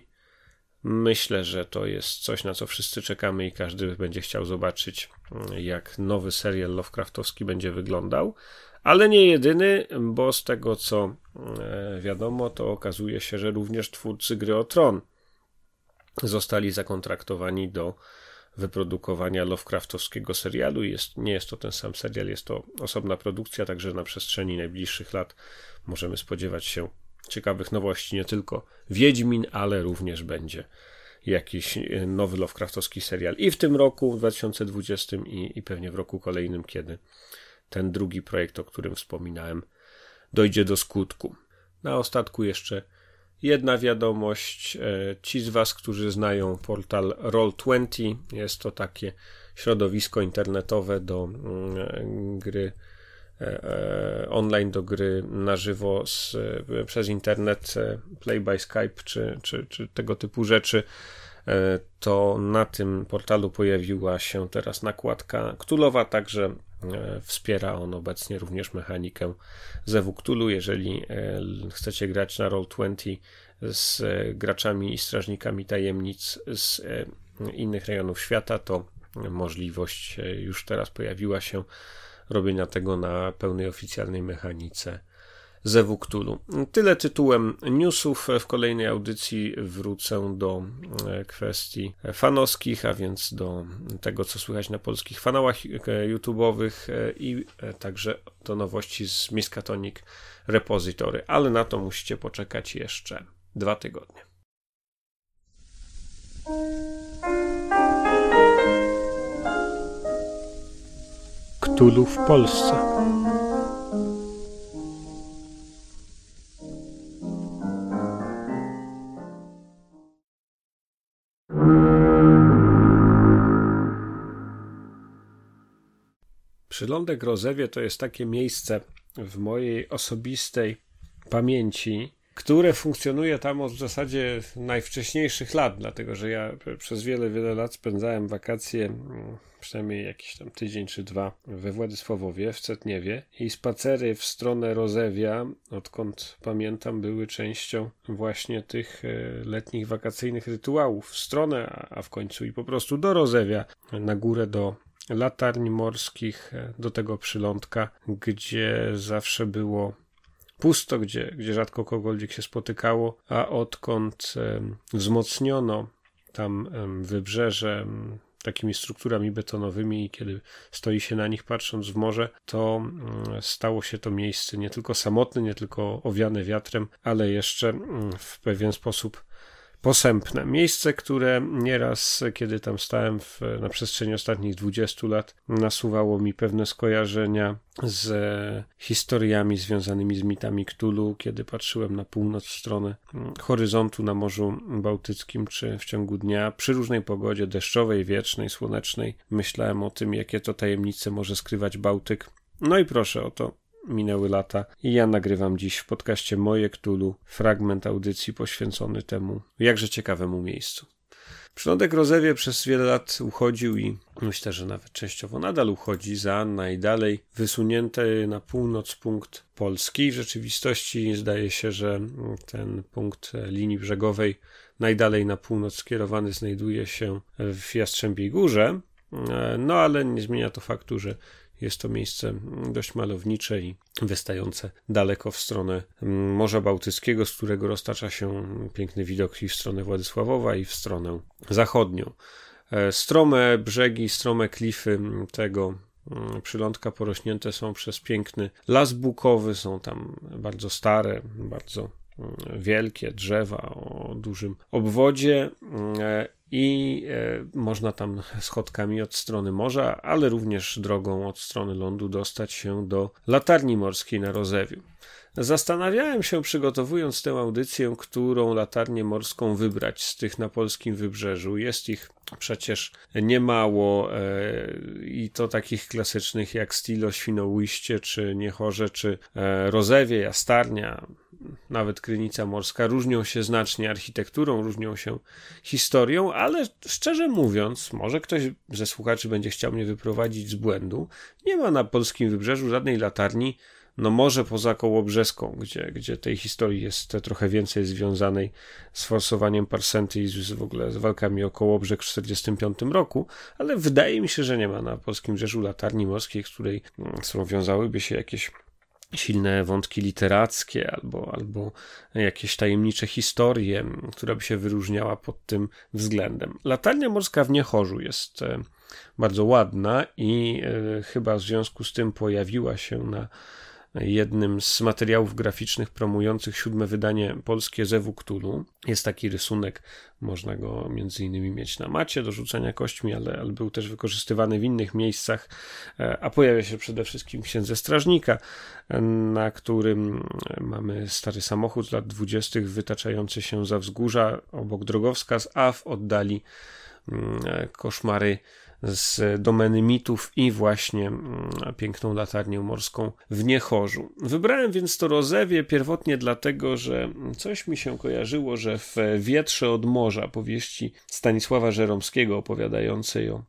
Myślę, że to jest coś, na co wszyscy czekamy i każdy będzie chciał zobaczyć, mm, jak nowy serial Lovecraftowski będzie wyglądał. Ale nie jedyny, bo z tego co e, wiadomo, to okazuje się, że również twórcy gry o Tron zostali zakontraktowani do wyprodukowania Lovecraftowskiego serialu. Jest, nie jest to ten sam serial, jest to osobna produkcja, także na przestrzeni najbliższych lat możemy spodziewać się ciekawych nowości. Nie tylko Wiedźmin, ale również będzie jakiś e, nowy Lovecraftowski serial. I w tym roku, w 2020 i, i pewnie w roku kolejnym, kiedy ten drugi projekt, o którym wspominałem, dojdzie do skutku. Na ostatku jeszcze jedna wiadomość. E, ci z Was, którzy znają portal Roll20, jest to takie środowisko internetowe do mm, gry E, e, online do gry na żywo z, e, przez internet, play by Skype czy, czy, czy tego typu rzeczy, to na tym portalu pojawiła się teraz nakładka Ktulowa, także wspiera on obecnie również mechanikę Zewu. Jeżeli chcecie grać na Roll20 z graczami i strażnikami tajemnic z innych rejonów świata, to możliwość już teraz pojawiła się robienia tego na pełnej oficjalnej mechanice Zewu Cthulhu. Tyle tytułem newsów. W kolejnej audycji wrócę do e, kwestii fanowskich, a więc do tego, co słychać na polskich fanałach YouTube'owych e, i e, także do nowości z Miskatonic Repository, ale na to musicie poczekać jeszcze dwa tygodnie. Cthulhu w Polsce. Przylądek Rozewie to jest takie miejsce w mojej osobistej pamięci, które funkcjonuje tam od w zasadzie najwcześniejszych lat, dlatego że ja przez wiele, wiele lat spędzałem wakacje, mm, przynajmniej jakiś tam tydzień czy dwa, we Władysławowie, w Cetniewie i spacery w stronę Rozewia, odkąd pamiętam, były częścią właśnie tych e, letnich wakacyjnych rytuałów w stronę, a w końcu i po prostu do Rozewia, na górę do latarni morskich, e, do tego przylądka, gdzie zawsze było pusto, gdzie, gdzie rzadko kogokolwiek się spotykało, a odkąd wzmocniono tam wybrzeże takimi strukturami betonowymi i kiedy stoi się na nich patrząc w morze, to stało się to miejsce nie tylko samotne, nie tylko owiane wiatrem, ale jeszcze w pewien sposób posępne. Miejsce, które nieraz, kiedy tam stałem w, na przestrzeni ostatnich 20 lat, nasuwało mi pewne skojarzenia z historiami związanymi z mitami Cthulhu, kiedy patrzyłem na północ w stronę horyzontu na Morzu Bałtyckim, czy w ciągu dnia, przy różnej pogodzie deszczowej, wiecznej, słonecznej, myślałem o tym, jakie to tajemnice może skrywać Bałtyk. No i proszę o to minęły lata i ja nagrywam dziś w podcaście Moje Ktulu fragment audycji poświęcony temu jakże ciekawemu miejscu. Przylądek Rozewie przez wiele lat uchodził i myślę, że nawet częściowo nadal uchodzi za najdalej wysunięty na północ punkt Polski. W rzeczywistości zdaje się, że ten punkt linii brzegowej najdalej na północ skierowany znajduje się w Jastrzębiej Górze. No ale nie zmienia to faktu, że jest to miejsce dość malownicze i wystające daleko w stronę Morza Bałtyckiego, z którego roztacza się piękny widok i w stronę Władysławowa, i w stronę zachodnią. E, strome brzegi, strome klify tego przylądka porośnięte są przez piękny las bukowy, są tam bardzo stare, bardzo wielkie drzewa o dużym obwodzie e, i e, można tam schodkami od strony morza, ale również drogą od strony lądu dostać się do latarni morskiej na Rozewiu. Zastanawiałem się, przygotowując tę audycję, którą latarnię morską wybrać z tych na polskim wybrzeżu. Jest ich przecież niemało e, i to takich klasycznych jak Stilo, Świnoujście, czy Niechorze, czy e, Rozewie, Jastarnia, nawet Krynica Morska. Różnią się znacznie architekturą, różnią się historią, ale szczerze mówiąc, może ktoś ze słuchaczy będzie chciał mnie wyprowadzić z błędu. Nie ma na polskim wybrzeżu żadnej latarni no może poza Kołobrzeską, gdzie, gdzie tej historii jest trochę więcej związanej z forsowaniem Parsenty i z, w ogóle z walkami o Kołobrzeg w 1945 roku, ale wydaje mi się, że nie ma na polskim rzeżu latarni morskiej, z której mm, wiązałyby się jakieś silne wątki literackie albo, albo jakieś tajemnicze historie, która by się wyróżniała pod tym względem. Latarnia morska w Niechorzu jest e, bardzo ładna i e, chyba w związku z tym pojawiła się na jednym z materiałów graficznych promujących siódme wydanie polskie Zewu. Jest taki rysunek, można go między innymi mieć na macie do rzucania kośćmi, ale, ale był też wykorzystywany w innych miejscach, e, a pojawia się przede wszystkim księdze strażnika, na którym mamy stary samochód z lat dwudziestych wytaczający się za wzgórza obok drogowskaz, a w oddali mm, e, koszmary z domeny mitów i właśnie mm, piękną latarnię morską w Niechorzu. Wybrałem więc to Rozewie pierwotnie dlatego, że coś mi się kojarzyło, że w Wietrze od Morza powieści Stanisława Żeromskiego opowiadającej o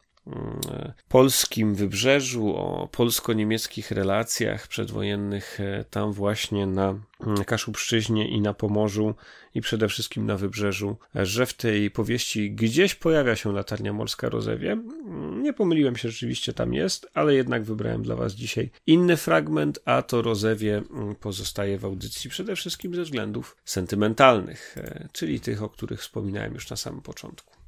polskim wybrzeżu, o polsko-niemieckich relacjach przedwojennych e, tam właśnie na mm, Kaszubszczyźnie i na Pomorzu i przede wszystkim na wybrzeżu, że w tej powieści gdzieś pojawia się latarnia morska Rozewie. Nie pomyliłem się, rzeczywiście tam jest, ale jednak wybrałem dla Was dzisiaj inny fragment, a to Rozewie mm, pozostaje w audycji przede wszystkim ze względów sentymentalnych, e, czyli tych, o których wspominałem już na samym początku.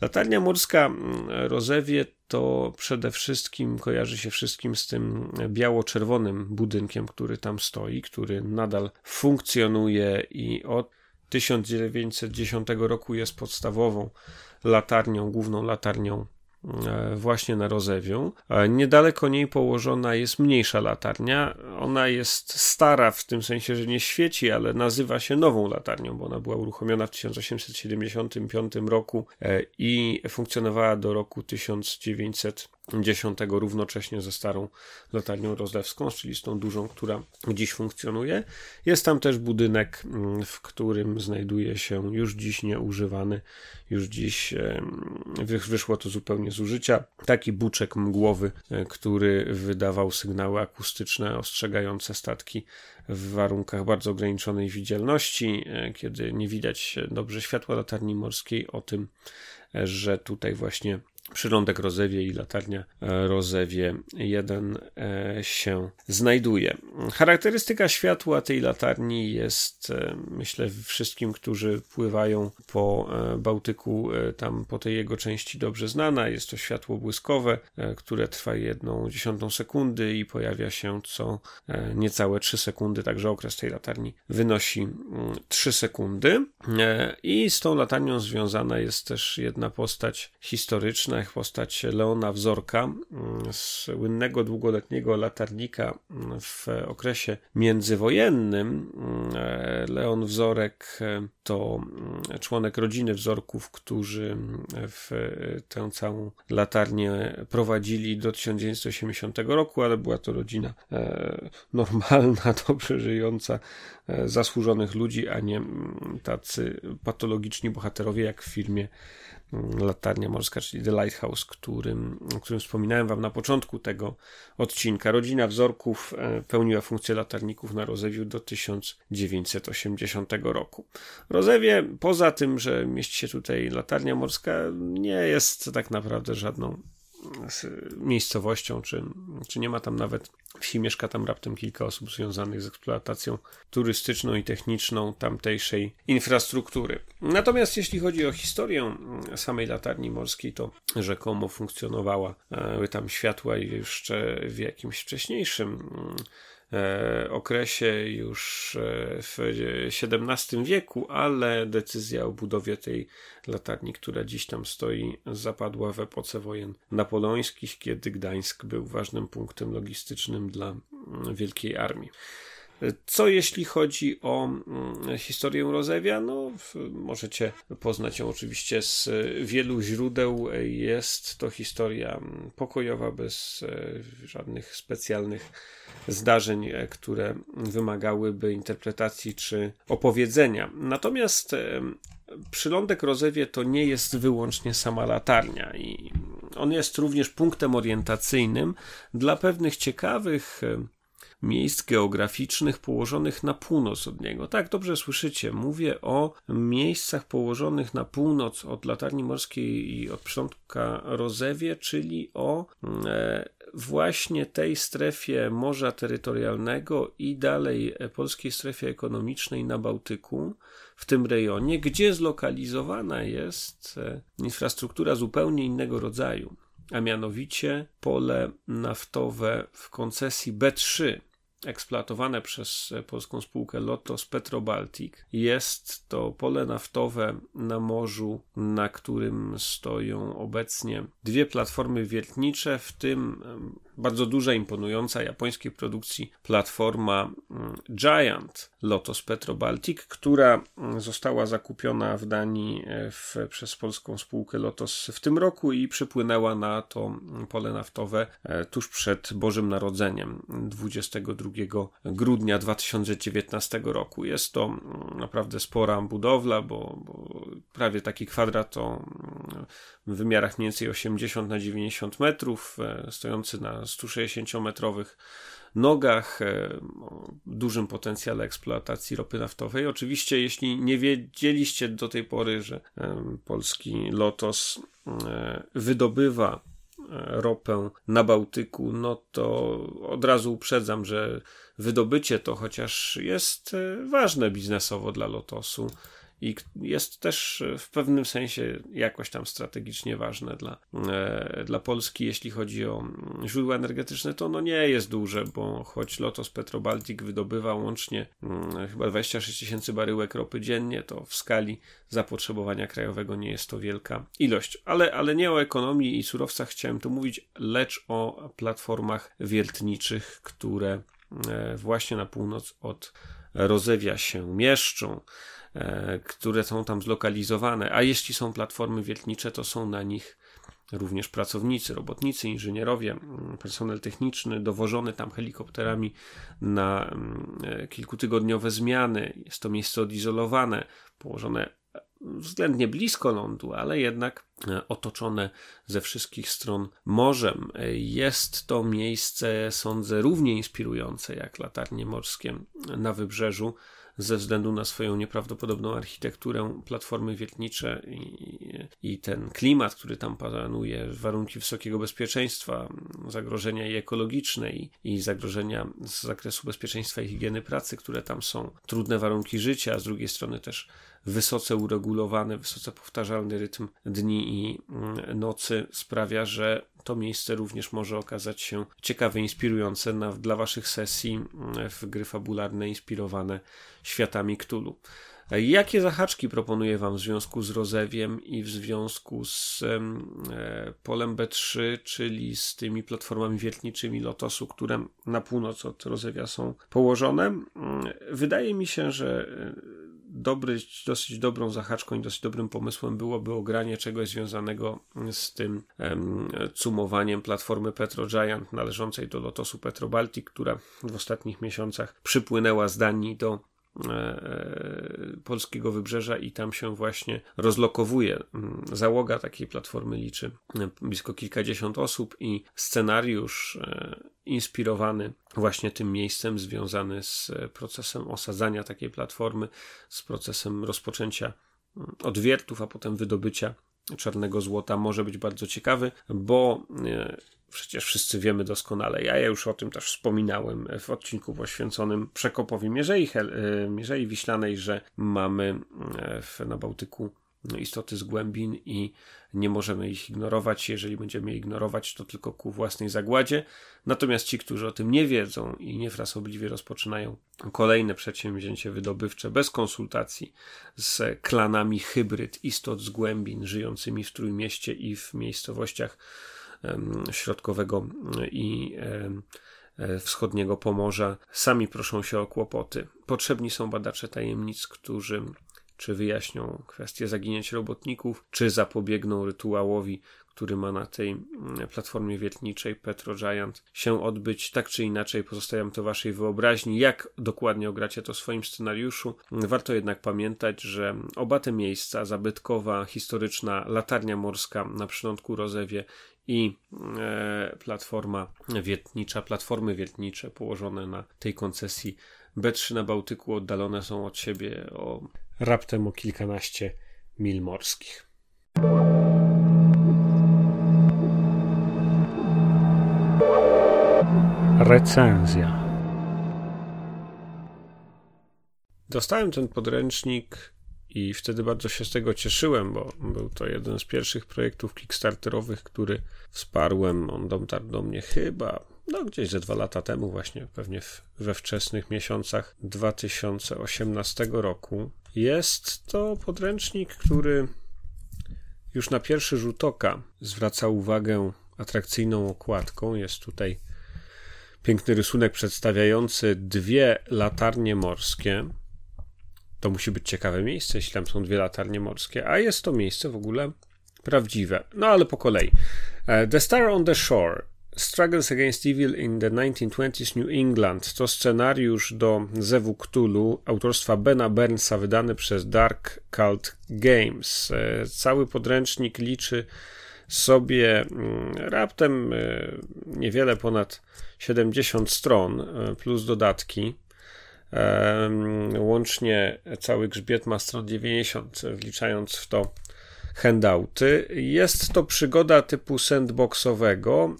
Latarnia morska mm, Rozewie to przede wszystkim kojarzy się wszystkim z tym biało-czerwonym budynkiem, który tam stoi, który nadal funkcjonuje i od 1910 roku jest podstawową latarnią, główną latarnią właśnie na Rozewiu. Niedaleko niej położona jest mniejsza latarnia. Ona jest stara w tym sensie, że nie świeci, ale nazywa się nową latarnią, bo ona była uruchomiona w 1875 roku e, i funkcjonowała do roku 1900 dziesiątego równocześnie ze starą latarnią rozlewską, czyli z tą dużą, która dziś funkcjonuje. Jest tam też budynek, mm, w którym znajduje się już dziś nieużywany, już dziś wyszło to zupełnie z użycia, taki buczek mgłowy, e, który wydawał sygnały akustyczne ostrzegające statki w warunkach bardzo ograniczonej widzialności, e, kiedy nie widać dobrze światła latarni morskiej, o tym, e, że tutaj właśnie przyrządek Rozewie i latarnia e, Rozewie 1 e, się znajduje. Charakterystyka światła tej latarni jest, e, myślę, wszystkim, którzy pływają po Bałtyku, tam po tej jego części dobrze znana. Jest to światło błyskowe, które trwa jedną dziesiątą sekundy i pojawia się co niecałe 3 sekundy, także okres tej latarni wynosi 3 mm, sekundy. I z tą latarnią związana jest też jedna postać historyczna, postać Leona Wzorka, mm, słynnego długoletniego latarnika mm, w okresie międzywojennym. Mm, Leon Wzorek e, to członek rodziny Wzorków, którzy w tę całą latarnię prowadzili do 1980 roku, ale była to rodzina e, normalna, dobrze żyjąca, e, zasłużonych ludzi, a nie tacy patologiczni bohaterowie jak w filmie latarnia morska, czyli The Lighthouse, którym, o którym wspominałem Wam na początku tego odcinka. Rodzina wzorków e, pełniła funkcję latarników na Rozewiu do 1980 roku. Rozewie, poza tym, że mieści się tutaj latarnia morska, nie jest tak naprawdę żadną miejscowością, czy, czy nie ma tam nawet wsi, mieszka tam raptem kilka osób związanych z eksploatacją turystyczną i techniczną tamtejszej infrastruktury. Natomiast jeśli chodzi o historię samej latarni morskiej, to rzekomo funkcjonowała e, tam światła jeszcze w jakimś wcześniejszym E, okresie już e, w XVII wieku, ale decyzja o budowie tej latarni, która dziś tam stoi, zapadła w epoce wojen napoleońskich, kiedy Gdańsk był ważnym punktem logistycznym dla mm, Wielkiej Armii. Co jeśli chodzi o mm, historię Rozewia? No, możecie poznać ją oczywiście z wielu źródeł. Jest to historia mm, pokojowa, bez e, żadnych specjalnych zdarzeń, e, które wymagałyby interpretacji czy opowiedzenia. Natomiast e, przylądek Rozewie to nie jest wyłącznie sama latarnia i on jest również punktem orientacyjnym dla pewnych ciekawych miejsc geograficznych położonych na północ od niego. Tak, dobrze słyszycie, mówię o miejscach położonych na północ od latarni morskiej i od przylądka Rozewie, czyli o e, właśnie tej strefie morza terytorialnego i dalej polskiej strefie ekonomicznej na Bałtyku, w tym rejonie, gdzie zlokalizowana jest e, infrastruktura zupełnie innego rodzaju, a mianowicie pole naftowe w koncesji B3 eksploatowane przez e, polską spółkę Lotos Petrobaltic. Jest to pole naftowe na morzu, na którym stoją obecnie dwie platformy wiertnicze, w tym bardzo duża, imponująca japońskiej produkcji platforma mm, Giant Lotos Petrobaltic, która mm, została zakupiona w Danii e, w, przez polską spółkę Lotos w tym roku i przypłynęła na to mm, pole naftowe e, tuż przed Bożym Narodzeniem 22 grudnia 2019 roku. Jest to naprawdę spora budowla, bo, bo prawie taki kwadrat to w wymiarach mniej więcej 80 na 90 metrów, e, stojący na 160-metrowych nogach, e, dużym potencjale eksploatacji ropy naftowej. Oczywiście, jeśli nie wiedzieliście do tej pory, że polski Lotos e, wydobywa ropę na Bałtyku, no to od razu uprzedzam, że wydobycie to chociaż jest ważne biznesowo dla Lotosu i jest też w pewnym sensie jakoś tam strategicznie ważne dla, e, dla Polski, jeśli chodzi o źródła energetyczne, to ono nie jest duże, bo choć Lotos Petrobaltic wydobywa łącznie mm, chyba 26 tysięcy baryłek ropy dziennie, to w skali zapotrzebowania krajowego nie jest to wielka ilość. Ale, ale nie o ekonomii i surowcach chciałem tu mówić, lecz o platformach wiertniczych, które e, właśnie na północ od Rozewia się mieszczą. E, które są tam zlokalizowane, a jeśli są platformy wiertnicze, to są na nich również pracownicy, robotnicy, inżynierowie, mm, personel techniczny dowożony tam helikopterami na mm, e, kilkutygodniowe zmiany. Jest to miejsce odizolowane, położone względnie blisko lądu, ale jednak e, otoczone ze wszystkich stron morzem. Jest to miejsce, sądzę, równie inspirujące jak latarnie morskie na wybrzeżu ze względu na swoją nieprawdopodobną architekturę, platformy wiertnicze i, i ten klimat, który tam panuje, warunki wysokiego bezpieczeństwa, zagrożenia i ekologiczne i, i zagrożenia z zakresu bezpieczeństwa i higieny pracy, które tam są, trudne warunki życia, a z drugiej strony też wysoce uregulowany, wysoce powtarzalny rytm dni i mm, nocy sprawia, że to miejsce również może okazać się ciekawe, inspirujące na, dla Waszych sesji mm, w gry fabularne inspirowane światami Cthulhu. Jakie zahaczki proponuję Wam w związku z Rozewiem i w związku z e, polem B3, czyli z tymi platformami wiertniczymi Lotosu, które na północ od Rozewia są położone? Mm, wydaje mi się, że e, dobry, dosyć dobrą zahaczką i dosyć dobrym pomysłem byłoby ogranie czegoś związanego z tym um, cumowaniem platformy Petro Giant należącej do Lotosu Petro Baltic, która w ostatnich miesiącach przypłynęła z Danii do polskiego wybrzeża i tam się właśnie rozlokowuje. Mm, załoga takiej platformy liczy blisko kilkadziesiąt osób i scenariusz inspirowany właśnie tym miejscem, związany z procesem osadzania takiej platformy, z procesem rozpoczęcia mm, odwiertów, a potem wydobycia czarnego złota może być bardzo ciekawy, bo e, przecież wszyscy wiemy doskonale, ja już o tym też wspominałem w odcinku poświęconym przekopowi Mierzei, e, Mierzei Wiślanej, że mamy e, na Bałtyku istoty z głębin i nie możemy ich ignorować. Jeżeli będziemy je ignorować, to tylko ku własnej zagładzie. Natomiast ci, którzy o tym nie wiedzą i niefrasobliwie rozpoczynają kolejne przedsięwzięcie wydobywcze bez konsultacji z klanami hybryd istot z głębin żyjącymi w Trójmieście i w miejscowościach środkowego i e, wschodniego Pomorza, sami proszą się o kłopoty. Potrzebni są badacze tajemnic, którzy czy wyjaśnią kwestię zaginięć robotników, czy zapobiegną rytuałowi, który ma na tej mm, platformie wiertniczej Petro Giant się odbyć. Tak czy inaczej, pozostawiam to waszej wyobraźni, jak dokładnie ogracie to w swoim scenariuszu. Warto jednak pamiętać, że oba te miejsca, zabytkowa, historyczna latarnia morska na przylądku Rozewie i e, platforma wiertnicza, platformy wiertnicze położone na tej koncesji B3 na Bałtyku oddalone są od siebie o raptem o kilkanaście mil morskich. Recenzja. Dostałem ten podręcznik i wtedy bardzo się z tego cieszyłem, bo był to jeden z pierwszych projektów kickstarterowych, który wsparłem. On dotarł do mnie chyba no gdzieś ze dwa lata temu właśnie, pewnie we wczesnych miesiącach 2018 roku. Jest to podręcznik, który już na pierwszy rzut oka zwraca uwagę atrakcyjną okładką. Jest tutaj piękny rysunek przedstawiający dwie latarnie morskie. To musi być ciekawe miejsce, jeśli tam są dwie latarnie morskie, a jest to miejsce w ogóle prawdziwe. No ale po kolei. E, the Star on the Shore Struggles Against Evil in the 1920s New England to scenariusz do Zewu Cthulhu autorstwa Bena Burnsa wydany przez Dark Cult Games. E, cały podręcznik liczy sobie mm, raptem e, niewiele ponad 70 stron plus dodatki. Łącznie cały grzbiet ma stron 90, wliczając w to handouty. Jest to przygoda typu sandboxowego,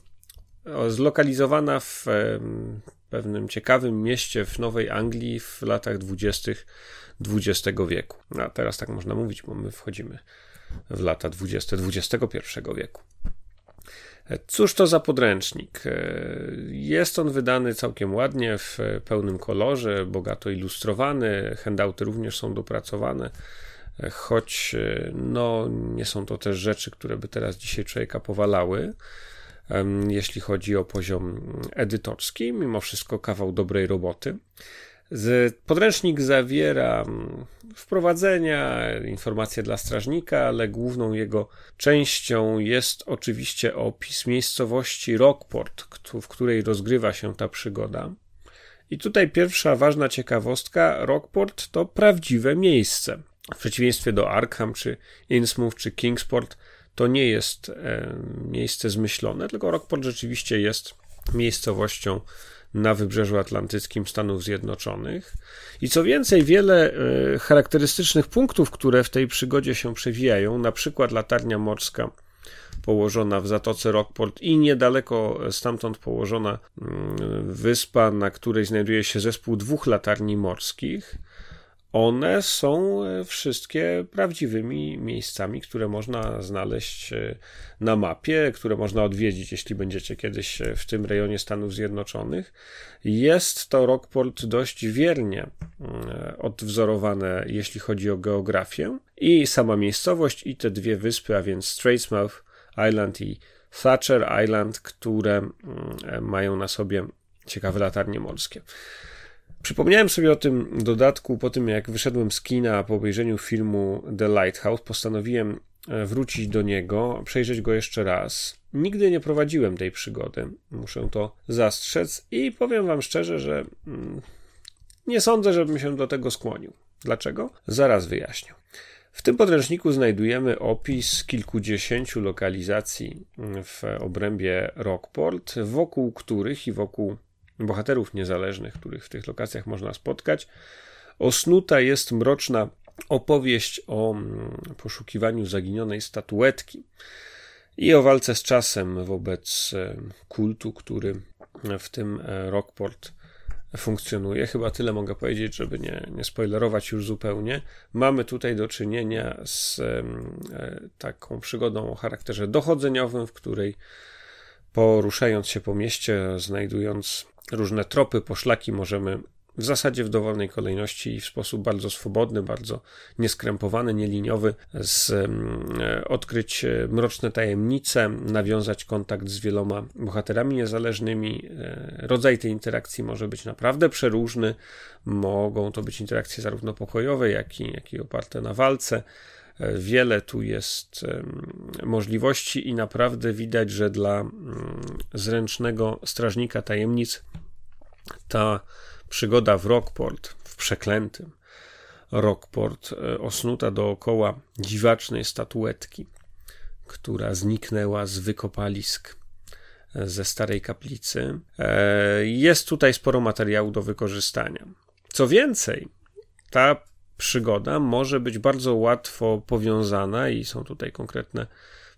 zlokalizowana w pewnym ciekawym mieście w Nowej Anglii w latach dwudziestych XX wieku. A teraz tak można mówić, bo my wchodzimy w lata 20 XXI wieku. Cóż to za podręcznik? Jest on wydany całkiem ładnie, w pełnym kolorze, bogato ilustrowany. Handouty również są dopracowane, choć no, nie są to też rzeczy, które by teraz dzisiaj człowieka powalały jeśli chodzi o poziom edytorski. Mimo wszystko kawał dobrej roboty. Podręcznik zawiera mm, wprowadzenia, informacje dla strażnika, ale główną jego częścią jest oczywiście opis miejscowości Rockport, w której rozgrywa się ta przygoda. I tutaj pierwsza ważna ciekawostka: Rockport to prawdziwe miejsce. W przeciwieństwie do Arkham, czy Innsmouth, czy Kingsport, to nie jest e, miejsce zmyślone, tylko Rockport rzeczywiście jest miejscowością na wybrzeżu atlantyckim Stanów Zjednoczonych. I co więcej, wiele e, charakterystycznych punktów, które w tej przygodzie się przewijają, na przykład latarnia morska położona w zatoce Rockport i niedaleko stamtąd położona mm, wyspa, na której znajduje się zespół dwóch latarni morskich, one są e, wszystkie prawdziwymi miejscami, które można znaleźć e, na mapie, które można odwiedzić, jeśli będziecie kiedyś e, w tym rejonie Stanów Zjednoczonych. Jest to Rockport dość wiernie odwzorowane, jeśli chodzi o geografię i sama miejscowość i te dwie wyspy, a więc Straitsmouth Island i Thatcher Island, które mają na sobie ciekawe latarnie morskie. Przypomniałem sobie o tym dodatku po tym, jak wyszedłem z kina po obejrzeniu filmu The Lighthouse. Postanowiłem e, wrócić do niego, przejrzeć go jeszcze raz. Nigdy nie prowadziłem tej przygody, muszę to zastrzec i powiem Wam szczerze, że mm, Nie sądzę, żebym się do tego skłonił. Dlaczego? Zaraz wyjaśnię. W tym podręczniku znajdujemy opis kilkudziesięciu lokalizacji w obrębie Rockport, wokół których i wokół bohaterów niezależnych, których w tych lokacjach można spotkać, osnuta jest mroczna opowieść o mm, poszukiwaniu zaginionej statuetki i o walce z czasem wobec e, kultu, który w tym e, Rockport funkcjonuje. Chyba tyle mogę powiedzieć, żeby nie, nie spoilerować już zupełnie. Mamy tutaj do czynienia z e, taką przygodą o charakterze dochodzeniowym, w której poruszając się po mieście, znajdując różne tropy, poszlaki, możemy w zasadzie w dowolnej kolejności i w sposób bardzo swobodny, bardzo nieskrępowany, nieliniowy, z, e, odkryć e, mroczne tajemnice, nawiązać kontakt z wieloma bohaterami niezależnymi. E, rodzaj tej interakcji może być naprawdę przeróżny. Mogą to być interakcje zarówno pokojowe, jak i, jak i oparte na walce. Wiele tu jest możliwości, i naprawdę widać, że dla zręcznego strażnika tajemnic ta Przygoda w Rockport, w przeklętym Rockport, e, osnuta dookoła dziwacznej statuetki, która zniknęła z wykopalisk e, ze starej kaplicy. E, jest tutaj sporo materiału do wykorzystania. Co więcej, ta przygoda może być bardzo łatwo powiązana, i są tutaj konkretne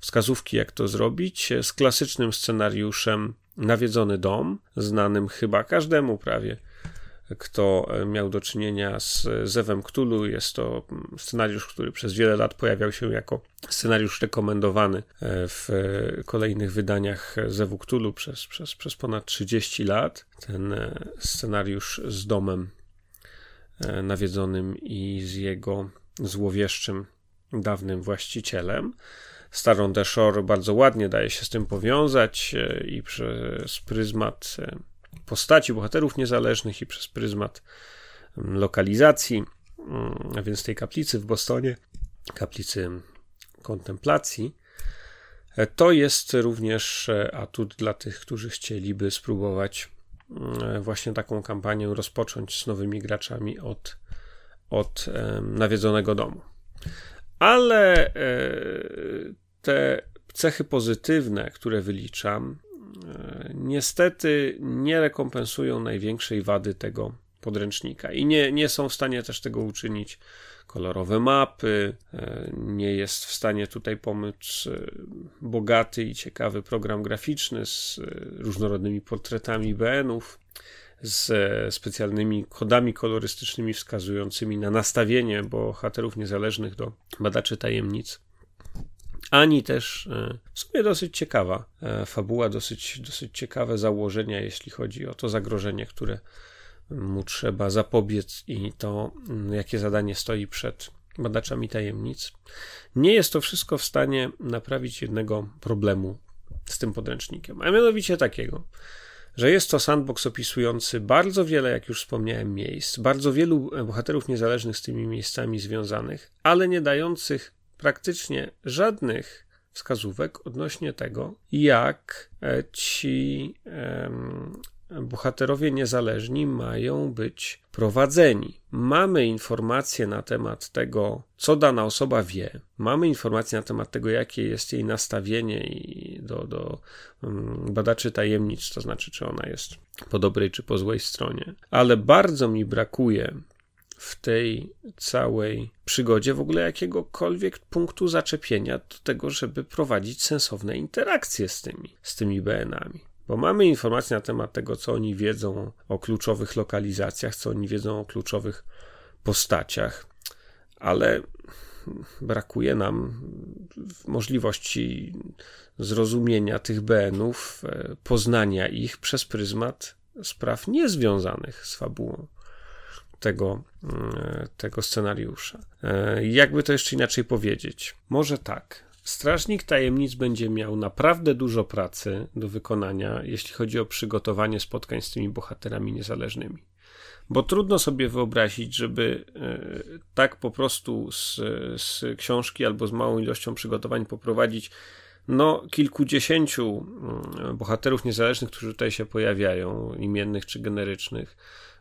wskazówki, jak to zrobić, z klasycznym scenariuszem Nawiedzony dom, znanym chyba każdemu prawie kto e, miał do czynienia z Zewem Cthulhu. Jest to mm, scenariusz, który przez wiele lat pojawiał się jako scenariusz rekomendowany e, w kolejnych wydaniach Zewu Cthulhu przez, przez, przez ponad 30 lat. Ten e, scenariusz z domem nawiedzonym i z jego złowieszczym dawnym właścicielem. Starą Deshore bardzo ładnie daje się z tym powiązać i przez pryzmat postaci bohaterów niezależnych i przez pryzmat lokalizacji, mm, a więc tej kaplicy w Bostonie, kaplicy kontemplacji. E, to jest również e, atut dla tych, którzy chcieliby spróbować właśnie taką kampanię rozpocząć z nowymi graczami od, od nawiedzonego domu. Ale e, te cechy pozytywne, które wyliczam, niestety nie rekompensują największej wady tego podręcznika i nie, nie są w stanie też tego uczynić kolorowe mapy, e, nie jest w stanie tutaj pomóc e, bogaty i ciekawy program graficzny z e, różnorodnymi portretami BN-ów, z specjalnymi kodami kolorystycznymi wskazującymi na nastawienie bohaterów niezależnych do badaczy tajemnic. Ani też w sumie dosyć ciekawa fabuła, dosyć, dosyć ciekawe założenia, jeśli chodzi o to zagrożenie, które mu trzeba zapobiec i to, mm, jakie zadanie stoi przed badaczami tajemnic. Nie jest to wszystko w stanie naprawić jednego problemu z tym podręcznikiem, a mianowicie takiego, że jest to sandbox opisujący bardzo wiele, jak już wspomniałem, miejsc, bardzo wielu bohaterów niezależnych z tymi miejscami związanych, ale nie dających praktycznie żadnych wskazówek odnośnie tego, jak ci um, bohaterowie niezależni mają być prowadzeni. Mamy informacje na temat tego, co dana osoba wie, mamy informacje na temat tego, jakie jest jej nastawienie do, do um, badaczy tajemnic, to znaczy, czy ona jest po dobrej czy po złej stronie, ale bardzo mi brakuje w tej całej przygodzie w ogóle jakiegokolwiek punktu zaczepienia do tego, żeby prowadzić sensowne interakcje z tymi, z tymi BN-ami. Bo mamy informacje na temat tego, co oni wiedzą o kluczowych lokalizacjach, co oni wiedzą o kluczowych postaciach, ale brakuje nam możliwości zrozumienia tych BN-ów, e, poznania ich przez pryzmat spraw niezwiązanych z fabułą tego, mm, tego scenariusza. E, jakby to jeszcze inaczej powiedzieć? Może tak. Strażnik Tajemnic będzie miał naprawdę dużo pracy do wykonania, jeśli chodzi o przygotowanie spotkań z tymi bohaterami niezależnymi. Bo trudno sobie wyobrazić, żeby e, tak po prostu z, z książki albo z małą ilością przygotowań poprowadzić no, kilkudziesięciu mm, bohaterów niezależnych, którzy tutaj się pojawiają, imiennych czy generycznych,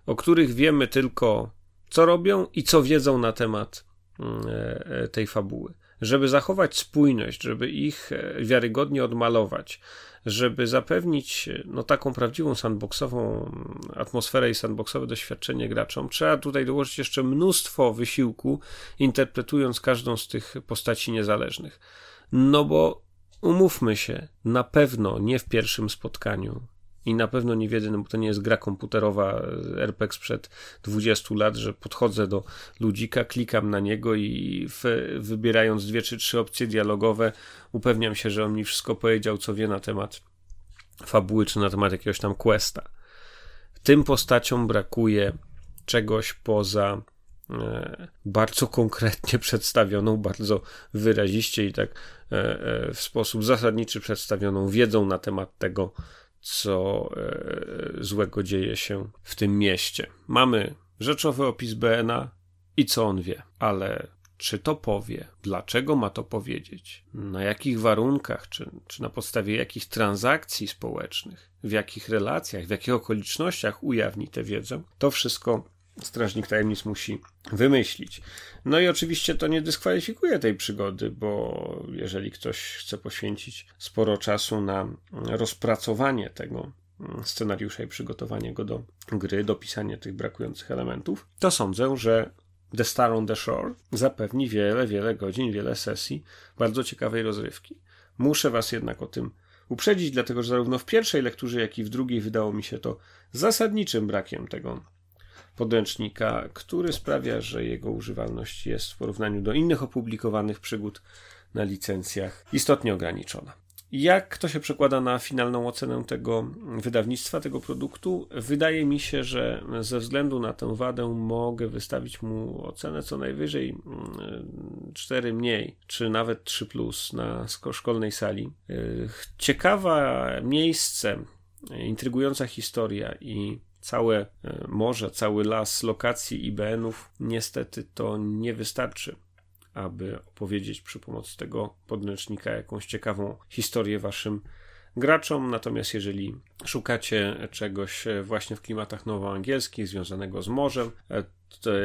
o których wiemy tylko, co robią i co wiedzą na temat mm, e, e, tej fabuły. Żeby zachować spójność, żeby ich e, wiarygodnie odmalować, żeby zapewnić no, taką prawdziwą sandboxową atmosferę i sandboxowe doświadczenie graczom, trzeba tutaj dołożyć jeszcze mnóstwo wysiłku, interpretując każdą z tych postaci niezależnych. No bo umówmy się, na pewno nie w pierwszym spotkaniu i na pewno nie w jedynym, bo to nie jest gra komputerowa RPG sprzed 20 lat, że podchodzę do ludzika, klikam na niego i w, wybierając dwie czy trzy opcje dialogowe, upewniam się, że on mi wszystko powiedział, co wie na temat fabuły czy na temat jakiegoś tam questa. Tym postaciom brakuje czegoś poza e, bardzo konkretnie przedstawioną, bardzo wyraziście i tak e, e, w sposób zasadniczy przedstawioną wiedzą na temat tego, co złego dzieje się w tym mieście. Mamy rzeczowy opis BNA i co on wie, ale czy to powie, dlaczego ma to powiedzieć, na jakich warunkach, czy, czy na podstawie jakich transakcji społecznych, w jakich relacjach, w jakich okolicznościach ujawni tę wiedzę, to wszystko strażnik tajemnic musi wymyślić. No i oczywiście to nie dyskwalifikuje tej przygody, bo jeżeli ktoś chce poświęcić sporo czasu na rozpracowanie tego scenariusza i przygotowanie go do gry, dopisanie tych brakujących elementów, to sądzę, że The Star on the Shore zapewni wiele, wiele godzin, wiele sesji bardzo ciekawej rozrywki. Muszę Was jednak o tym uprzedzić, dlatego że zarówno w pierwszej lekturze, jak i w drugiej wydało mi się to zasadniczym brakiem tego podręcznika, który sprawia, że jego używalność jest w porównaniu do innych opublikowanych przygód na licencjach istotnie ograniczona. Jak to się przekłada na finalną ocenę tego wydawnictwa, tego produktu? Wydaje mi się, że ze względu na tę wadę mogę wystawić mu ocenę co najwyżej 4 mm, mniej, czy nawet 3 plus na szkolnej sali. Ciekawa miejsce, intrygująca historia i całe e, morze, cały las lokacji IBN-ów, niestety to nie wystarczy aby opowiedzieć przy pomocy tego podręcznika jakąś ciekawą historię waszym graczom. Natomiast jeżeli szukacie czegoś właśnie w klimatach nowoangielskich, związanego z morzem e,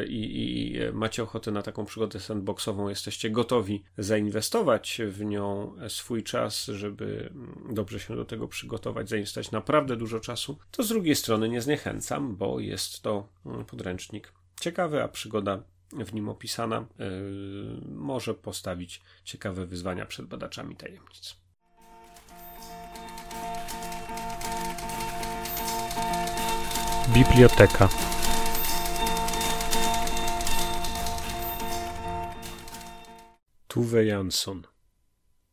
i, i, macie ochotę na taką przygodę sandboxową, jesteście gotowi zainwestować w nią swój czas, żeby dobrze się do tego przygotować, zainwestować naprawdę dużo czasu, to z drugiej strony nie zniechęcam, bo jest to podręcznik ciekawy, a przygoda w nim opisana, yy, może postawić ciekawe wyzwania przed badaczami tajemnic. Biblioteka. Tuwe Jansson.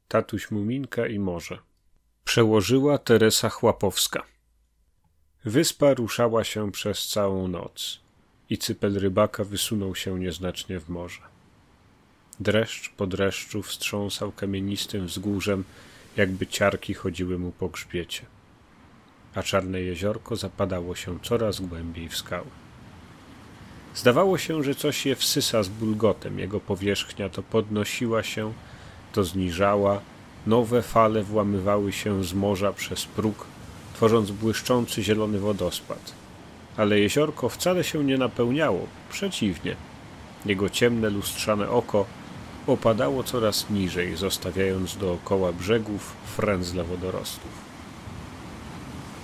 Tatuś Muminka i morze. Przełożyła Teresa Chłapowska. Wyspa ruszała się przez całą noc i cypel rybaka wysunął się nieznacznie w morze. Dreszcz po dreszczu wstrząsał kamienistym wzgórzem, jakby ciarki chodziły mu po grzbiecie, a czarne jeziorko zapadało się coraz głębiej w skały. Zdawało się, że coś je wsysa z bulgotem, jego powierzchnia to podnosiła się, to zniżała, nowe fale włamywały się z morza przez próg, tworząc błyszczący zielony wodospad – ale jeziorko wcale się nie napełniało, przeciwnie. Jego ciemne, lustrzane oko opadało coraz niżej, zostawiając dookoła brzegów frędzle wodorostów.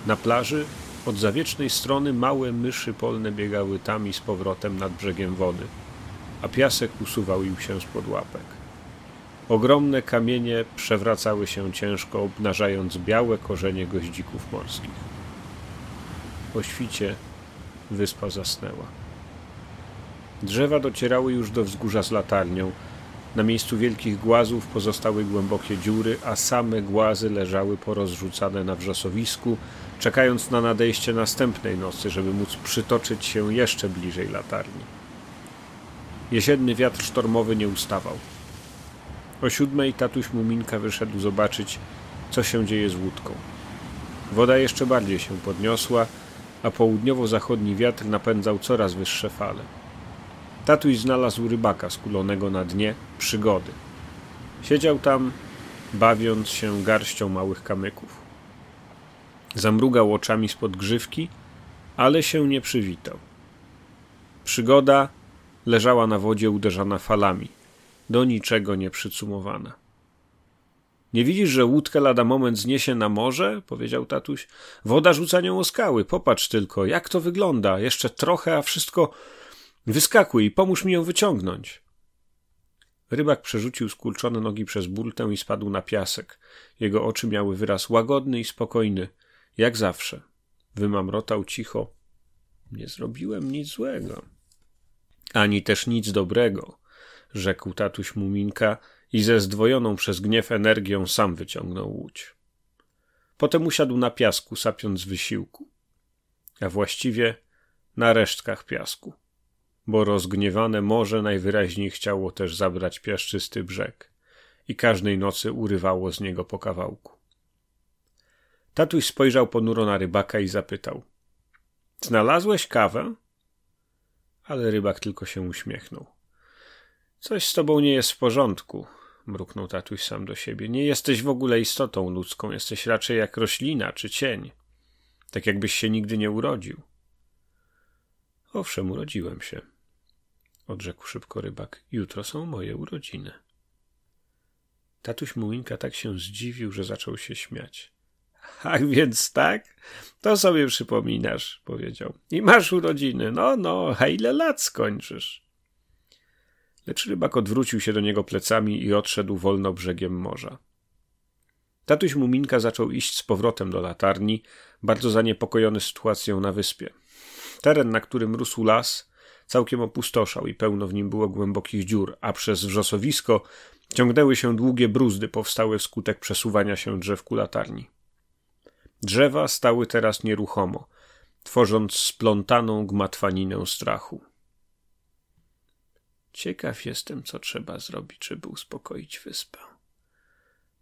Na plaży od zawiecznej strony małe myszy polne biegały tam i z powrotem nad brzegiem wody, a piasek usuwał im się spod łapek. Ogromne kamienie przewracały się ciężko, obnażając białe korzenie goździków morskich. Po świcie wyspa zasnęła. Drzewa docierały już do wzgórza z latarnią. Na miejscu wielkich głazów pozostały głębokie dziury, a same głazy leżały porozrzucane na wrzosowisku, czekając na nadejście następnej nocy, żeby móc przytoczyć się jeszcze bliżej latarni. Jesienny wiatr sztormowy nie ustawał. O siódmej tatuś Muminka wyszedł zobaczyć, co się dzieje z łódką. Woda jeszcze bardziej się podniosła, a południowo-zachodni wiatr napędzał coraz wyższe fale. Tatuś znalazł rybaka skulonego na dnie przygody. Siedział tam, bawiąc się garścią małych kamyków. Zamrugał oczami spod grzywki, ale się nie przywitał. przygoda leżała na wodzie uderzana falami, do niczego nie przycumowana. Nie widzisz, że łódkę lada moment zniesie na morze? powiedział tatuś. Woda rzuca nią o skały. Popatrz tylko, jak to wygląda. Jeszcze trochę, a wszystko. Wyskakuj i pomóż mi ją wyciągnąć. Rybak przerzucił skulczone nogi przez burtę i spadł na piasek. Jego oczy miały wyraz łagodny i spokojny, jak zawsze. Wymamrotał cicho. Nie zrobiłem nic złego. Ani też nic dobrego, rzekł tatuś Muminka i ze zdwojoną przez gniew energią sam wyciągnął łódź. Potem usiadł na piasku, sapiąc wysiłku, a właściwie na resztkach piasku, bo rozgniewane morze najwyraźniej chciało też zabrać piaszczysty brzeg i każdej nocy urywało z niego po kawałku. Tatuś spojrzał ponuro na rybaka i zapytał: Znalazłeś kawę? Ale rybak tylko się uśmiechnął. Coś z tobą nie jest w porządku, mruknął tatuś sam do siebie. Nie jesteś w ogóle istotą ludzką, jesteś raczej jak roślina czy cień. Tak jakbyś się nigdy nie urodził. Owszem, urodziłem się, odrzekł szybko rybak. Jutro są moje urodziny. Tatuś Muminka tak się zdziwił, że zaczął się śmiać. Ach, więc tak? To sobie przypominasz, powiedział. I masz urodziny. No, no, a ile lat skończysz? Lecz rybak odwrócił się do niego plecami i odszedł wolno brzegiem morza. Tatuś Muminka zaczął iść z powrotem do latarni, bardzo zaniepokojony sytuacją na wyspie. Teren, na którym rósł las, całkiem opustoszał i pełno w nim było głębokich dziur, a przez wrzosowisko ciągnęły się długie bruzdy powstałe wskutek przesuwania się drzew ku latarni. Drzewa stały teraz nieruchomo, tworząc splątaną gmatwaninę strachu. Ciekaw jestem, co trzeba zrobić, żeby uspokoić wyspę.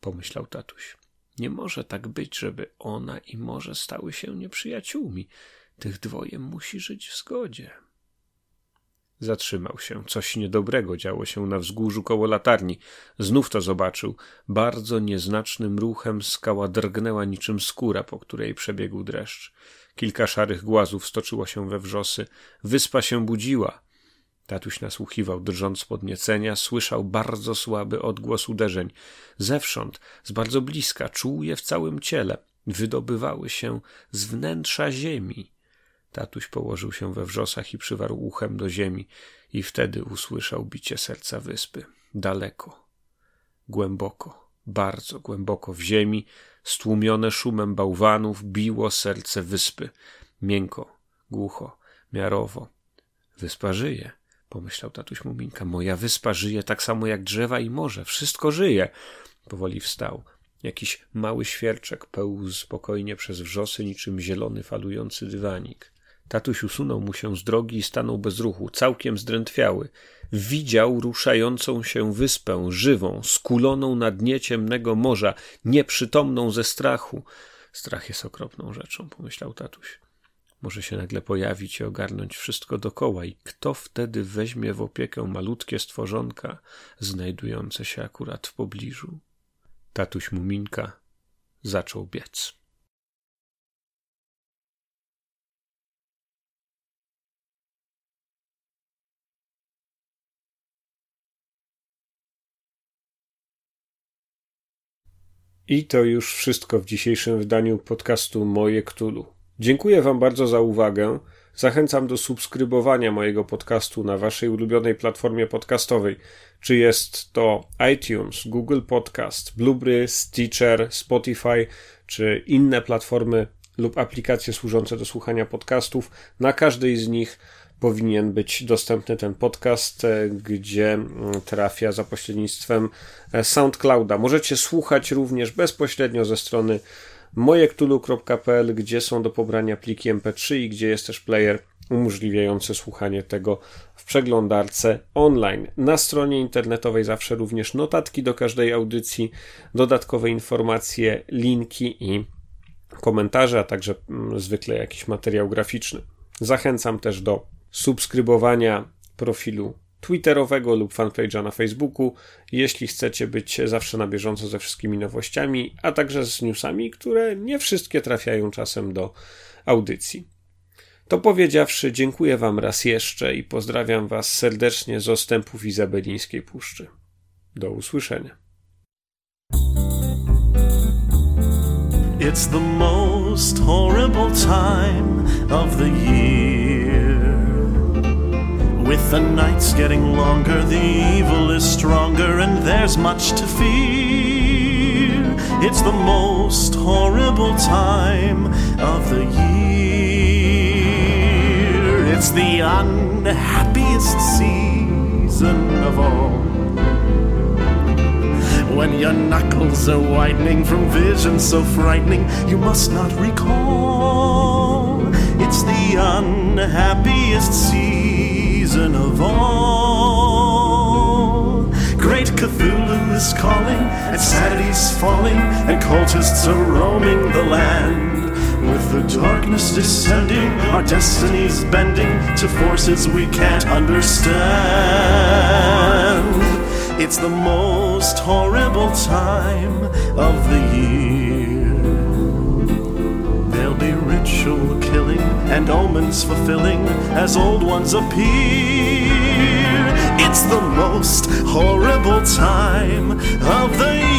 Pomyślał tatuś. Nie może tak być, żeby ona i morze stały się nieprzyjaciółmi. Tych dwoje musi żyć w zgodzie. Zatrzymał się. Coś niedobrego działo się na wzgórzu koło latarni. Znów to zobaczył. Bardzo nieznacznym ruchem skała drgnęła niczym skóra, po której przebiegł dreszcz. Kilka szarych głazów stoczyło się we wrzosy. Wyspa się budziła. Tatuś nasłuchiwał, drżąc podniecenia, słyszał bardzo słaby odgłos uderzeń. Zewsząd, z bardzo bliska, czuł je w całym ciele. Wydobywały się z wnętrza ziemi. Tatuś położył się we wrzosach i przywarł uchem do ziemi i wtedy usłyszał bicie serca wyspy. Daleko, głęboko, bardzo głęboko w ziemi, stłumione szumem bałwanów, biło serce wyspy. Miękko, głucho, miarowo. Wyspa żyje, pomyślał tatuś Muminka. Moja wyspa żyje tak samo jak drzewa i morze. Wszystko żyje. Powoli wstał. Jakiś mały świerczek pełzł spokojnie przez wrzosy niczym zielony falujący dywanik. Tatuś usunął mu się z drogi i stanął bez ruchu, całkiem zdrętwiały. Widział ruszającą się wyspę, żywą, skuloną na dnie ciemnego morza, nieprzytomną ze strachu. Strach jest okropną rzeczą, pomyślał tatuś. Może się nagle pojawić i ogarnąć wszystko dokoła, i kto wtedy weźmie w opiekę malutkie stworzonka, znajdujące się akurat w pobliżu? Tatuś Muminka zaczął biec. I to już wszystko w dzisiejszym wydaniu podcastu Moje Ktulu. Dziękuję Wam bardzo za uwagę. Zachęcam do subskrybowania mojego podcastu na Waszej ulubionej platformie podcastowej. Czy jest to iTunes, Google Podcast, Blueberry, Stitcher, Spotify, czy inne platformy lub aplikacje służące do słuchania podcastów. Na każdej z nich powinien być dostępny ten podcast, e, gdzie mm, trafia za pośrednictwem e, SoundClouda. Możecie słuchać również bezpośrednio ze strony mojektulu.pl, gdzie są do pobrania pliki MP3 i gdzie jest też player umożliwiający słuchanie tego w przeglądarce online. Na stronie internetowej zawsze również notatki do każdej audycji, dodatkowe informacje, linki i komentarze, a także mm, zwykle jakiś materiał graficzny. Zachęcam też do subskrybowania profilu Twitterowego lub fanpage'a na Facebooku, jeśli chcecie być zawsze na bieżąco ze wszystkimi nowościami, a także z newsami, które nie wszystkie trafiają czasem do audycji. To powiedziawszy, dziękuję Wam raz jeszcze i pozdrawiam Was serdecznie z ostępów Izabelińskiej Puszczy. Do usłyszenia. It's the most horrible time of the year. With the nights getting longer, the evil is stronger, and there's much to fear. It's the most horrible time of the year. It's the unhappiest season of all when your knuckles are whitening from visions so frightening you must not recall. It's the unhappiest season of all. Great Cthulhu is calling, and sanity's falling, and cultists are roaming the land. With the darkness descending, our destinies bending to forces we can't understand. It's the most horrible time of the year. Ritual killing and omens fulfilling as old ones appear. It's the most horrible time of the year.